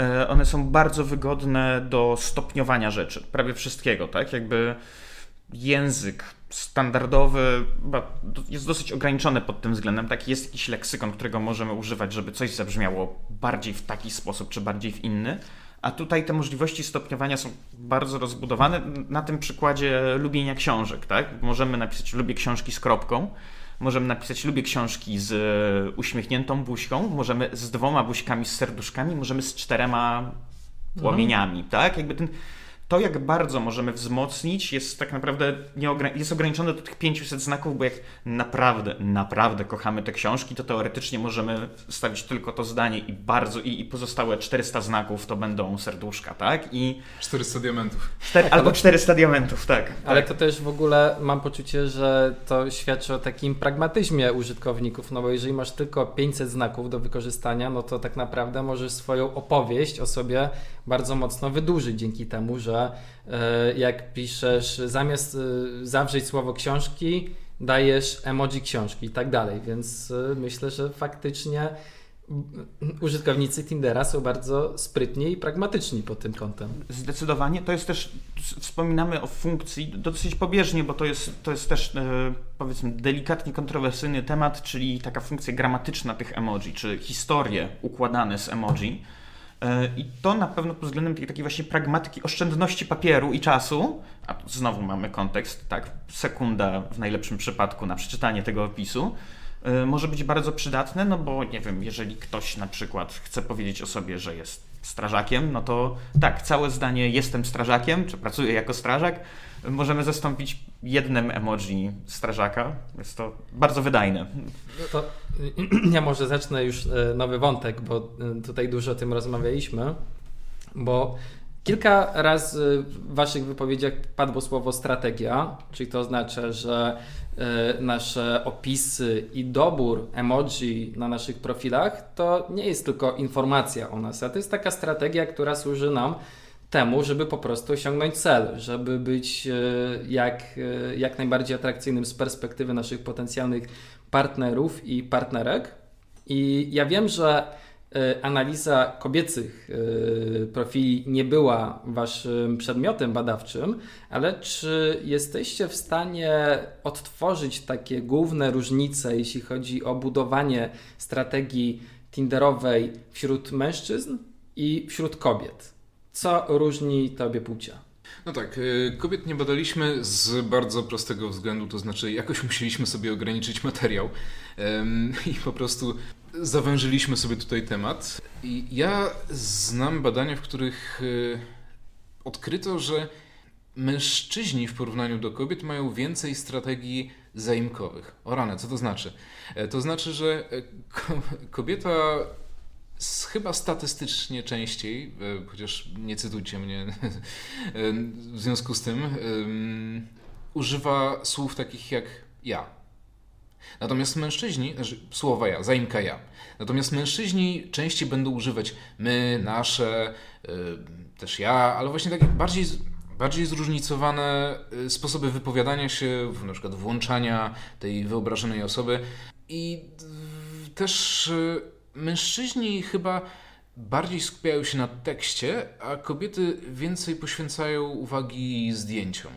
e, one są bardzo wygodne do stopniowania rzeczy, prawie wszystkiego, tak? Jakby język standardowy jest dosyć ograniczony pod tym względem. Tak, jest jakiś leksykon, którego możemy używać, żeby coś zabrzmiało bardziej w taki sposób, czy bardziej w inny. A tutaj te możliwości stopniowania są bardzo rozbudowane. Na tym przykładzie lubienia książek, tak? Możemy napisać lubię książki z kropką, możemy napisać lubię książki z e, uśmiechniętą buźką, możemy z dwoma buźkami, z serduszkami, możemy z czterema płomieniami, no. tak? Jakby ten to, jak bardzo możemy wzmocnić, jest tak naprawdę jest ograniczone do tych 500 znaków, bo jak naprawdę, naprawdę kochamy te książki, to teoretycznie możemy stawić tylko to zdanie i bardzo i, i pozostałe 400 znaków to będą serduszka, tak? I 400 diamentów. Cztery, albo 400 diamentów, tak. Ale tak. to też w ogóle mam poczucie, że to świadczy o takim pragmatyzmie użytkowników, no bo jeżeli masz tylko 500 znaków do wykorzystania, no to tak naprawdę możesz swoją opowieść o sobie bardzo mocno wydłużyć dzięki temu, że e, jak piszesz, zamiast e, zawrzeć słowo książki, dajesz emoji książki i tak dalej. Więc e, myślę, że faktycznie użytkownicy Tindera są bardzo sprytni i pragmatyczni pod tym kątem. Zdecydowanie. To jest też, wspominamy o funkcji dosyć pobieżnie, bo to jest, to jest też powiedzmy delikatnie kontrowersyjny temat, czyli taka funkcja gramatyczna tych emoji, czy historie układane z emoji. E, I to na pewno pod względem tej takiej właśnie pragmatyki, oszczędności papieru i czasu, a znowu mamy kontekst, tak, sekunda w najlepszym przypadku na przeczytanie tego opisu, e, może być bardzo przydatne, no bo nie wiem, jeżeli ktoś na przykład chce powiedzieć o sobie, że jest strażakiem, no to tak, całe zdanie jestem strażakiem, czy pracuję jako strażak, możemy zastąpić jednym emoji strażaka. Jest to bardzo wydajne. No to ja może zacznę już e, nowy wątek, bo e, tutaj dużo o tym rozmawialiśmy, bo Kilka razy w Waszych wypowiedziach padło słowo strategia, czyli to oznacza, że e, nasze opisy i dobór emoji na naszych profilach to nie jest tylko informacja o nas, a to jest taka strategia, która służy nam temu, żeby po prostu osiągnąć cel, żeby być jak, jak najbardziej atrakcyjnym z perspektywy naszych potencjalnych partnerów i partnerek. I ja wiem, że e, analiza kobiecych profili nie była waszym przedmiotem badawczym, ale czy jesteście w stanie odtworzyć takie główne różnice, jeśli chodzi o budowanie strategii Tinderowej wśród mężczyzn i wśród kobiet? Co różni tobie płcia? No tak, y, kobiet nie badaliśmy z bardzo prostego względu, to znaczy jakoś musieliśmy sobie ograniczyć materiał i po prostu zawężyliśmy sobie tutaj temat. Ja znam badania, w których y, odkryto, że mężczyźni w porównaniu do kobiet mają więcej strategii zaimkowych. O rany, co to znaczy? E, to znaczy, że e, kobieta chyba statystycznie częściej, e, chociaż nie cytujcie mnie e, w związku z tym, używa słów takich jak ja. Natomiast mężczyźni, znaczy słowa ja, zaimka ja. Natomiast mężczyźni częściej będą używać my, nasze, y, też ja, ale właśnie takie bardziej, bardziej zróżnicowane sposoby wypowiadania się, na przykład włączania tej wyobrażonej osoby. I też mężczyźni chyba bardziej skupiają się na tekście, a kobiety więcej poświęcają uwagi zdjęciom.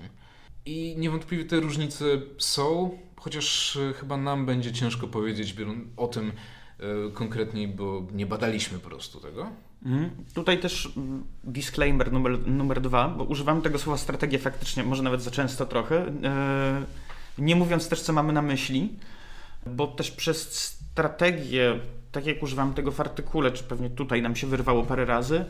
I niewątpliwie te różnice są, chociaż e, chyba nam będzie ciężko powiedzieć o tym e, konkretniej, bo nie badaliśmy po prostu tego. Mhm. Tutaj też mm, disclaimer numer, numer dwa, bo używamy tego słowa strategia faktycznie, może nawet za często trochę, e, nie mówiąc też, co mamy na myśli, bo też przez strategię tak jak używam tego w artykule, czy pewnie tutaj nam się wyrwało parę razy,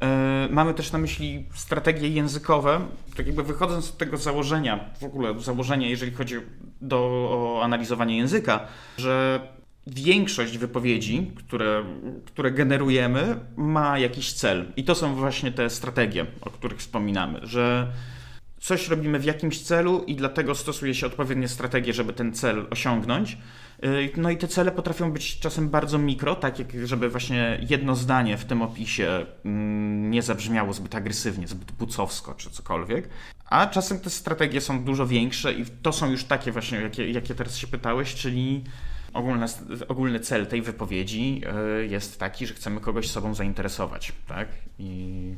e, Mamy też na myśli strategie językowe, tak jakby wychodząc z tego założenia, w ogóle założenia, jeżeli chodzi do, o analizowanie języka, że większość wypowiedzi, które, które generujemy, ma jakiś cel. I to są właśnie te strategie, o których wspominamy, że coś robimy w jakimś celu i dlatego stosuje się odpowiednie strategie, żeby ten cel osiągnąć. Y, no i te cele potrafią być czasem bardzo mikro, tak jak żeby właśnie jedno zdanie w tym opisie mm, nie zabrzmiało zbyt agresywnie, zbyt bucowsko czy cokolwiek. A czasem te strategie są dużo większe i to są już takie właśnie, jakie, jakie teraz się pytałeś, czyli ogólny, ogólny cel tej wypowiedzi y, jest taki, że chcemy kogoś sobą zainteresować, tak? I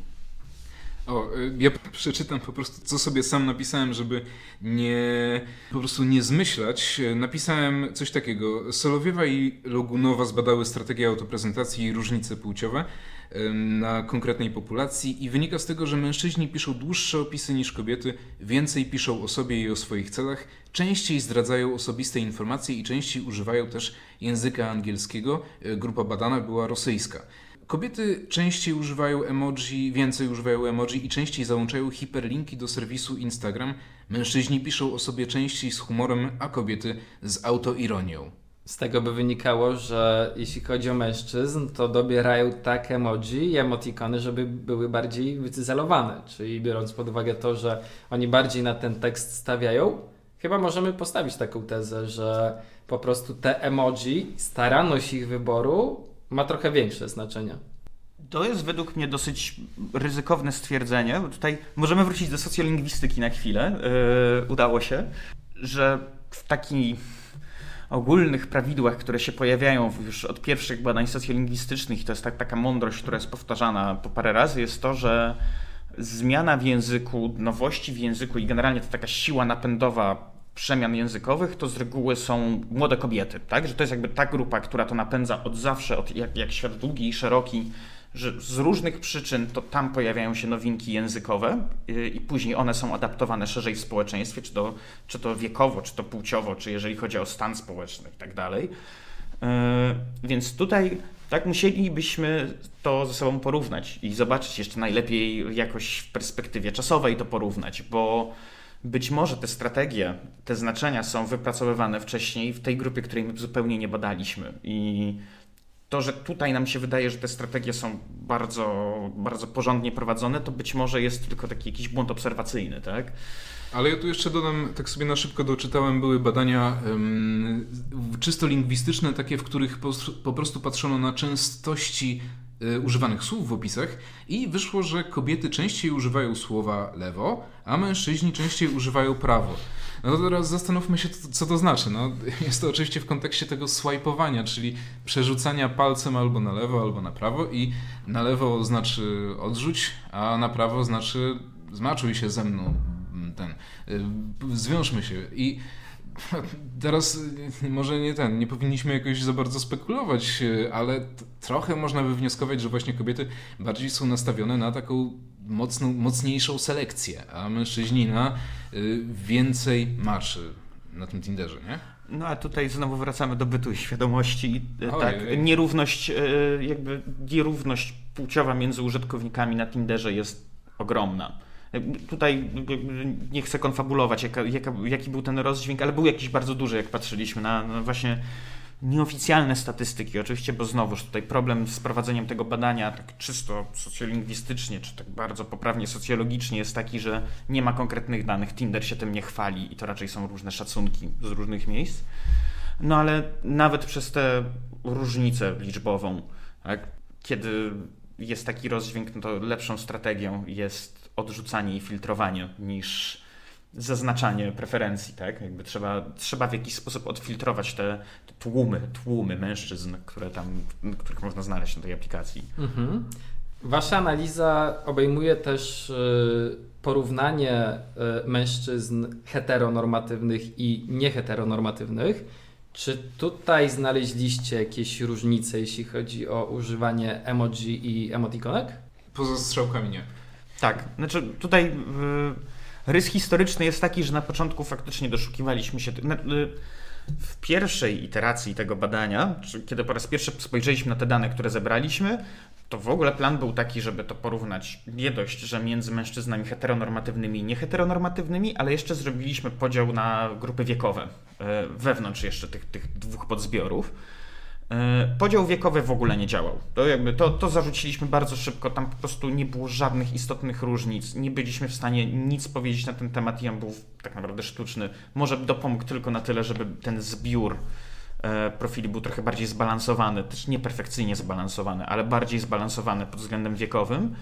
o, y, ja przeczytam po prostu, co sobie sam napisałem, żeby nie po prostu nie zmyślać. Napisałem coś takiego. Solowiewa i Logunowa zbadały strategię autoprezentacji i różnice płciowe na konkretnej populacji i wynika z tego, że mężczyźni piszą dłuższe opisy niż kobiety, więcej piszą o sobie i o swoich celach, częściej zdradzają osobiste informacje i częściej używają też języka angielskiego. E, grupa badana była rosyjska. Kobiety częściej używają emoji, więcej używają emoji i częściej załączają hiperlinki do serwisu Instagram. Mężczyźni piszą o sobie częściej z humorem, a kobiety z autoironią. Z tego by wynikało, że jeśli chodzi o mężczyzn, to dobierają tak emoji i emotikony, żeby były bardziej wycyzelowane. Czyli biorąc pod uwagę to, że oni bardziej na ten tekst stawiają, chyba możemy postawić taką tezę, że po prostu te emoji, staranność ich wyboru ma trochę większe znaczenie. To jest według mnie dosyć ryzykowne stwierdzenie. Tutaj możemy wrócić do socjolingwistyki na chwilę. Yy, udało się, że w takich ogólnych prawidłach, które się pojawiają już od pierwszych badań socjolingwistycznych, to jest tak, taka mądrość, która jest powtarzana po parę razy, jest to, że zmiana w języku, nowości w języku i generalnie to taka siła napędowa przemian językowych to z reguły są młode kobiety, tak? Że to jest jakby ta grupa, która to napędza od zawsze, od jak, jak świat długi i szeroki, że z różnych przyczyn to tam pojawiają się nowinki językowe y, i później one są adaptowane szerzej w społeczeństwie, czy to, czy to wiekowo, czy to płciowo, czy jeżeli chodzi o stan społeczny i tak dalej. Y, więc tutaj tak musielibyśmy to ze sobą porównać i zobaczyć jeszcze najlepiej jakoś w perspektywie czasowej to porównać, bo być może te strategie, te znaczenia są wypracowywane wcześniej w tej grupie, której my zupełnie nie badaliśmy. I to, że tutaj nam się wydaje, że te strategie są bardzo, bardzo porządnie prowadzone, to być może jest tylko taki jakiś błąd obserwacyjny, tak? Ale ja tu jeszcze dodam, tak sobie na szybko doczytałem, były badania um, czysto lingwistyczne, takie, w których po, po prostu patrzono na częstości używanych słów w opisach i wyszło, że kobiety częściej używają słowa lewo, a mężczyźni częściej używają prawo. No to teraz zastanówmy się, co to znaczy. No, jest to oczywiście w kontekście tego swipeowania, czyli przerzucania palcem albo na lewo, albo na prawo i na lewo znaczy odrzuć, a na prawo znaczy zmaczuj się ze mną, ten, y, zwiążmy się i Teraz y, może nie ten, nie powinniśmy jakoś za bardzo spekulować, y, ale trochę można wywnioskować, że właśnie kobiety bardziej są nastawione na taką mocną, mocniejszą selekcję, a mężczyźni na więcej maczy na tym Tinderze, nie? No a tutaj znowu wracamy do bytu i świadomości. Ojej. Tak, nierówność, jakby nierówność płciowa między użytkownikami na Tinderze jest ogromna. Tutaj nie chcę konfabulować, jaka, jaka, jaki był ten rozdźwięk, ale był jakiś bardzo duży, jak patrzyliśmy na, na właśnie nieoficjalne statystyki, oczywiście, bo znowuż tutaj problem z prowadzeniem tego badania tak czysto socjolingwistycznie, czy tak bardzo poprawnie socjologicznie jest taki, że nie ma konkretnych danych, Tinder się tym nie chwali i to raczej są różne szacunki z różnych miejsc. No ale nawet przez tę różnicę liczbową, tak, kiedy jest taki rozdźwięk, no to lepszą strategią jest odrzucanie i filtrowanie niż zaznaczanie preferencji, tak? Jakby trzeba, trzeba w jakiś sposób odfiltrować te, te tłumy, tłumy mężczyzn, które tam, których można znaleźć na tej aplikacji. Mhm. Wasza analiza obejmuje też y, porównanie y, mężczyzn heteronormatywnych i nieheteronormatywnych. Czy tutaj znaleźliście jakieś różnice, jeśli chodzi o używanie emoji i emotikonek? Poza strzałkami nie. Tak, znaczy tutaj y, rys historyczny jest taki, że na początku faktycznie doszukiwaliśmy się. Y, w pierwszej iteracji tego badania, kiedy po raz pierwszy spojrzeliśmy na te dane, które zebraliśmy, to w ogóle plan był taki, żeby to porównać nie dość, że między mężczyznami heteronormatywnymi i nieheteronormatywnymi, ale jeszcze zrobiliśmy podział na grupy wiekowe y, wewnątrz jeszcze tych, tych dwóch podzbiorów. E, podział wiekowy w ogóle nie działał. To, jakby to, to zarzuciliśmy bardzo szybko, tam po prostu nie było żadnych istotnych różnic, nie byliśmy w stanie nic powiedzieć na ten temat i on był tak naprawdę sztuczny. Może dopomógł tylko na tyle, żeby ten zbiór e, profili był trochę bardziej zbalansowany, też nie perfekcyjnie zbalansowany, ale bardziej zbalansowany pod względem wiekowym.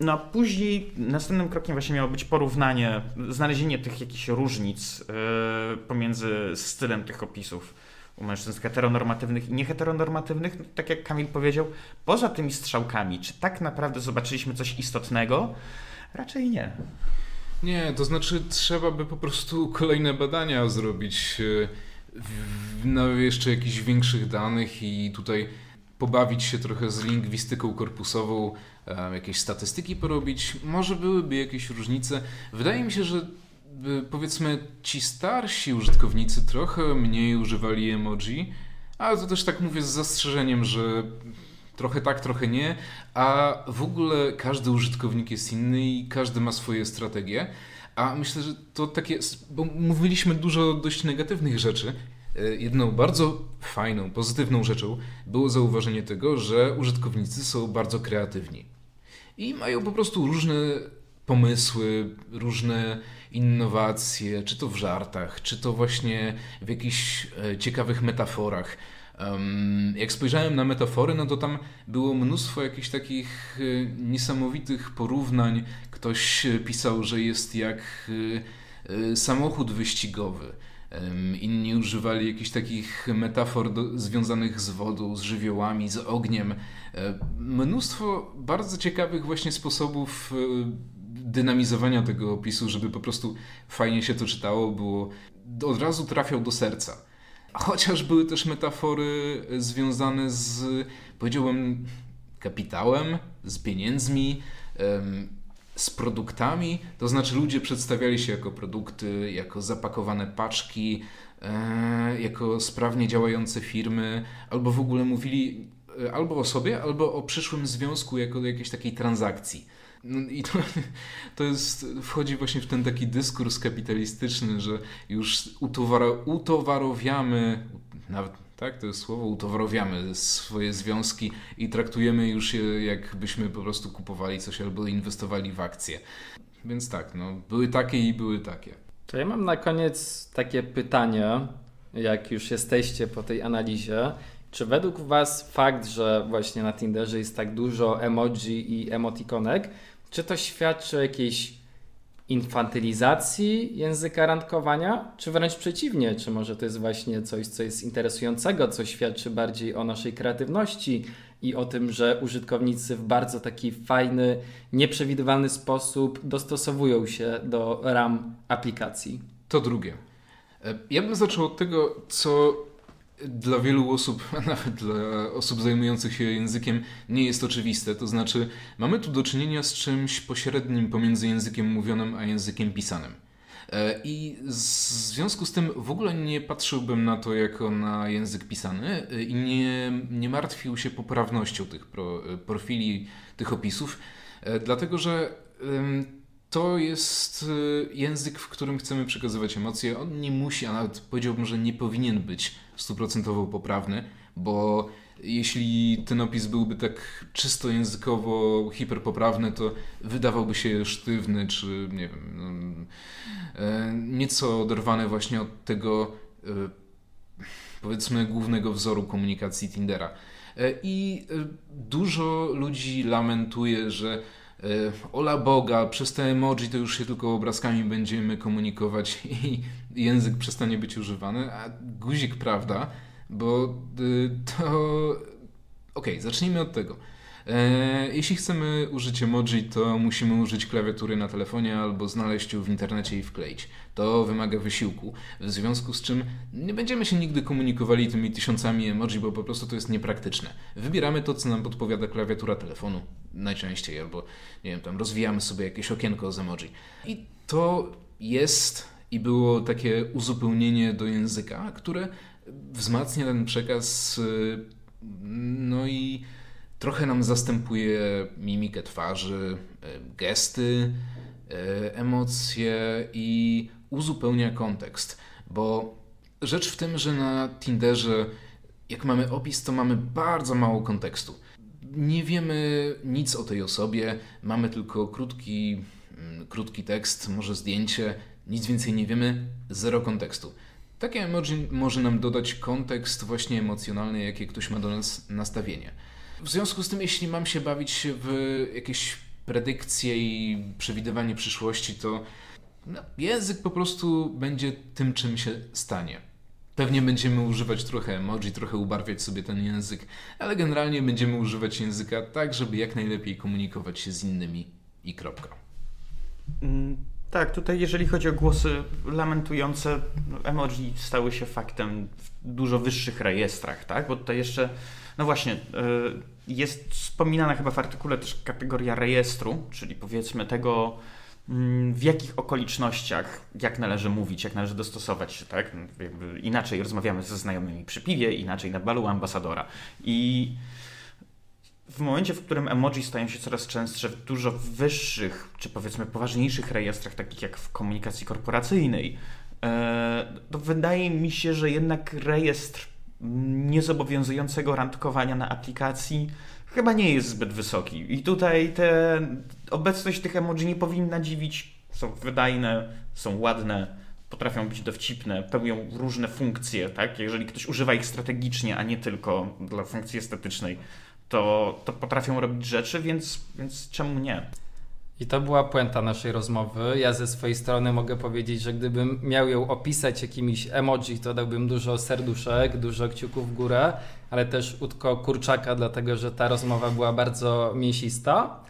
No a później następnym krokiem właśnie miało być porównanie, znalezienie tych jakichś różnic e, pomiędzy stylem tych opisów u mężczyzn heteronormatywnych i nieheteronormatywnych, no, tak jak Kamil powiedział, poza tymi strzałkami, czy tak naprawdę zobaczyliśmy coś istotnego? Raczej nie. Nie, to znaczy trzeba by po prostu kolejne badania zrobić e, na jeszcze jakichś większych danych i tutaj pobawić się trochę z lingwistyką korpusową, e, jakieś statystyki porobić. Może byłyby jakieś różnice. Wydaje mi się, że powiedzmy ci starsi użytkownicy trochę mniej używali emoji, ale to też tak mówię z zastrzeżeniem, że trochę tak, trochę nie, a w ogóle każdy użytkownik jest inny i każdy ma swoje strategie. A myślę, że to takie, bo mówiliśmy dużo dość negatywnych rzeczy. E, jedną bardzo fajną, pozytywną rzeczą było zauważenie tego, że użytkownicy są bardzo kreatywni i mają po prostu różne pomysły, różne innowacje, czy to w żartach, czy to właśnie w jakichś e, ciekawych metaforach. Jak spojrzałem na metafory, no to tam było mnóstwo jakichś takich e, niesamowitych porównań. Ktoś pisał, że jest jak e, samochód wyścigowy. Inni używali jakichś takich metafor do, związanych z wodą, z żywiołami, z ogniem. Mnóstwo bardzo ciekawych właśnie sposobów dynamizowania tego opisu, żeby po prostu fajnie się to czytało, było od razu trafiał do serca. Chociaż były też metafory związane z, powiedziałbym, kapitałem, z pieniędzmi, z produktami, to znaczy ludzie przedstawiali się jako produkty, jako zapakowane paczki, e, jako sprawnie działające firmy, albo w ogóle mówili e, albo o sobie, albo o przyszłym związku jako jakiejś takiej transakcji. No I to, to jest, wchodzi właśnie w ten taki dyskurs kapitalistyczny, że już utowar, utowarowiamy, nawet Tak, to jest słowo, utowarowiamy swoje związki i traktujemy już je jakbyśmy po prostu kupowali coś albo inwestowali w akcje. Więc tak, no, były takie i były takie. To ja mam na koniec takie pytanie, jak już jesteście po tej analizie. Czy według Was fakt, że właśnie na Tinderze jest tak dużo emoji i emotikonek, czy to świadczy o jakiejś infantylizacji języka randkowania, czy wręcz przeciwnie, czy może to jest właśnie coś, co jest interesującego, co świadczy bardziej o naszej kreatywności i o tym, że użytkownicy w bardzo taki fajny, nieprzewidywalny sposób dostosowują się do ram aplikacji. To drugie. E, ja bym zaczął od tego, co dla wielu osób, nawet dla osób zajmujących się językiem, nie jest oczywiste. To znaczy, mamy tu do czynienia z czymś pośrednim pomiędzy językiem mówionym a językiem pisanym. E, I w związku z tym w ogóle nie patrzyłbym na to jako na język pisany e, i nie, nie martwił się poprawnością tych pro, e, profili, tych opisów, dlatego że to jest język, w którym chcemy przekazywać emocje. On nie musi, a nawet powiedziałbym, że nie powinien być stuprocentowo poprawny, bo jeśli ten opis byłby tak czysto językowo hiperpoprawny, to wydawałby się sztywny, czy nie wiem, no, e, nieco oderwany właśnie od tego e, powiedzmy głównego wzoru komunikacji Tindera. E, I dużo ludzi lamentuje, że ola Boga, przez te emoji to już się tylko obrazkami będziemy komunikować i język przestanie być używany, a guzik prawda bo y, to. Okej, okay, zacznijmy od tego. E, jeśli chcemy użyć emoji, to musimy użyć klawiatury na telefonie albo znaleźć ją w internecie i wkleić. To wymaga wysiłku, w związku z czym nie będziemy się nigdy komunikowali tymi tysiącami emoji, bo po prostu to jest niepraktyczne. Wybieramy to, co nam podpowiada klawiatura telefonu najczęściej, albo nie wiem, tam rozwijamy sobie jakieś okienko z emoji. I to jest i było takie uzupełnienie do języka, które wzmacnia ten przekaz, y, no i trochę nam zastępuje mimikę twarzy, y, gesty, y, emocje i uzupełnia kontekst, bo rzecz w tym, że na Tinderze jak mamy opis, to mamy bardzo mało kontekstu. Nie wiemy nic o tej osobie, mamy tylko krótki, mm, krótki tekst, może zdjęcie, nic więcej nie wiemy, zero kontekstu. Takie emoji może nam dodać kontekst właśnie emocjonalny, jakie ktoś ma do nas nastawienie. W związku z tym, jeśli mam się bawić w jakieś predykcje i przewidywanie przyszłości, to no, język po prostu będzie tym, czym się stanie. Pewnie będziemy używać trochę emoji, trochę ubarwiać sobie ten język, ale generalnie będziemy używać języka tak, żeby jak najlepiej komunikować się z innymi i kropka. Mm, tak, tutaj jeżeli chodzi o głosy lamentujące, no, emoji stały się faktem w dużo wyższych rejestrach, tak? Bo tutaj jeszcze, no właśnie, y, jest wspominana chyba w artykule też kategoria rejestru, czyli powiedzmy tego, mm, w jakich okolicznościach, jak należy mówić, jak należy dostosować się, tak? Jakby inaczej rozmawiamy ze znajomymi przy piwie, inaczej na balu ambasadora. I w momencie, w którym emoji stają się coraz częstsze w dużo wyższych, czy powiedzmy poważniejszych rejestrach, takich jak w komunikacji korporacyjnej, e, to wydaje mi się, że jednak rejestr niezobowiązującego randkowania na aplikacji chyba nie jest zbyt wysoki. I tutaj te, obecność tych emoji nie powinna dziwić. Są wydajne, są ładne, potrafią być dowcipne, pełnią różne funkcje, tak? Jeżeli ktoś używa ich strategicznie, a nie tylko dla funkcji estetycznej, to, to potrafią robić rzeczy, więc, więc czemu nie? I to była puenta naszej rozmowy. Ja ze swojej strony mogę powiedzieć, że gdybym miał ją opisać jakimiś emoji, to dałbym dużo serduszek, dużo kciuków w górę, ale też utko kurczaka, dlatego że ta rozmowa była bardzo mięsista.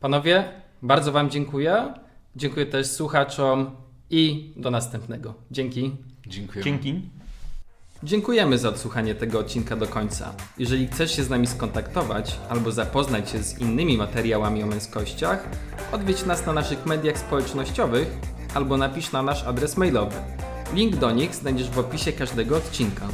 Panowie, bardzo Wam dziękuję. Dziękuję też słuchaczom i do następnego. Dzięki. Dziękuję. Dzięki. Dziękujemy za odsłuchanie tego odcinka do końca. Jeżeli chcesz się z nami skontaktować albo zapoznać się z innymi materiałami o męskościach, odwiedź nas na naszych mediach społecznościowych albo napisz na nasz adres mailowy. Link do nich znajdziesz w opisie każdego odcinka.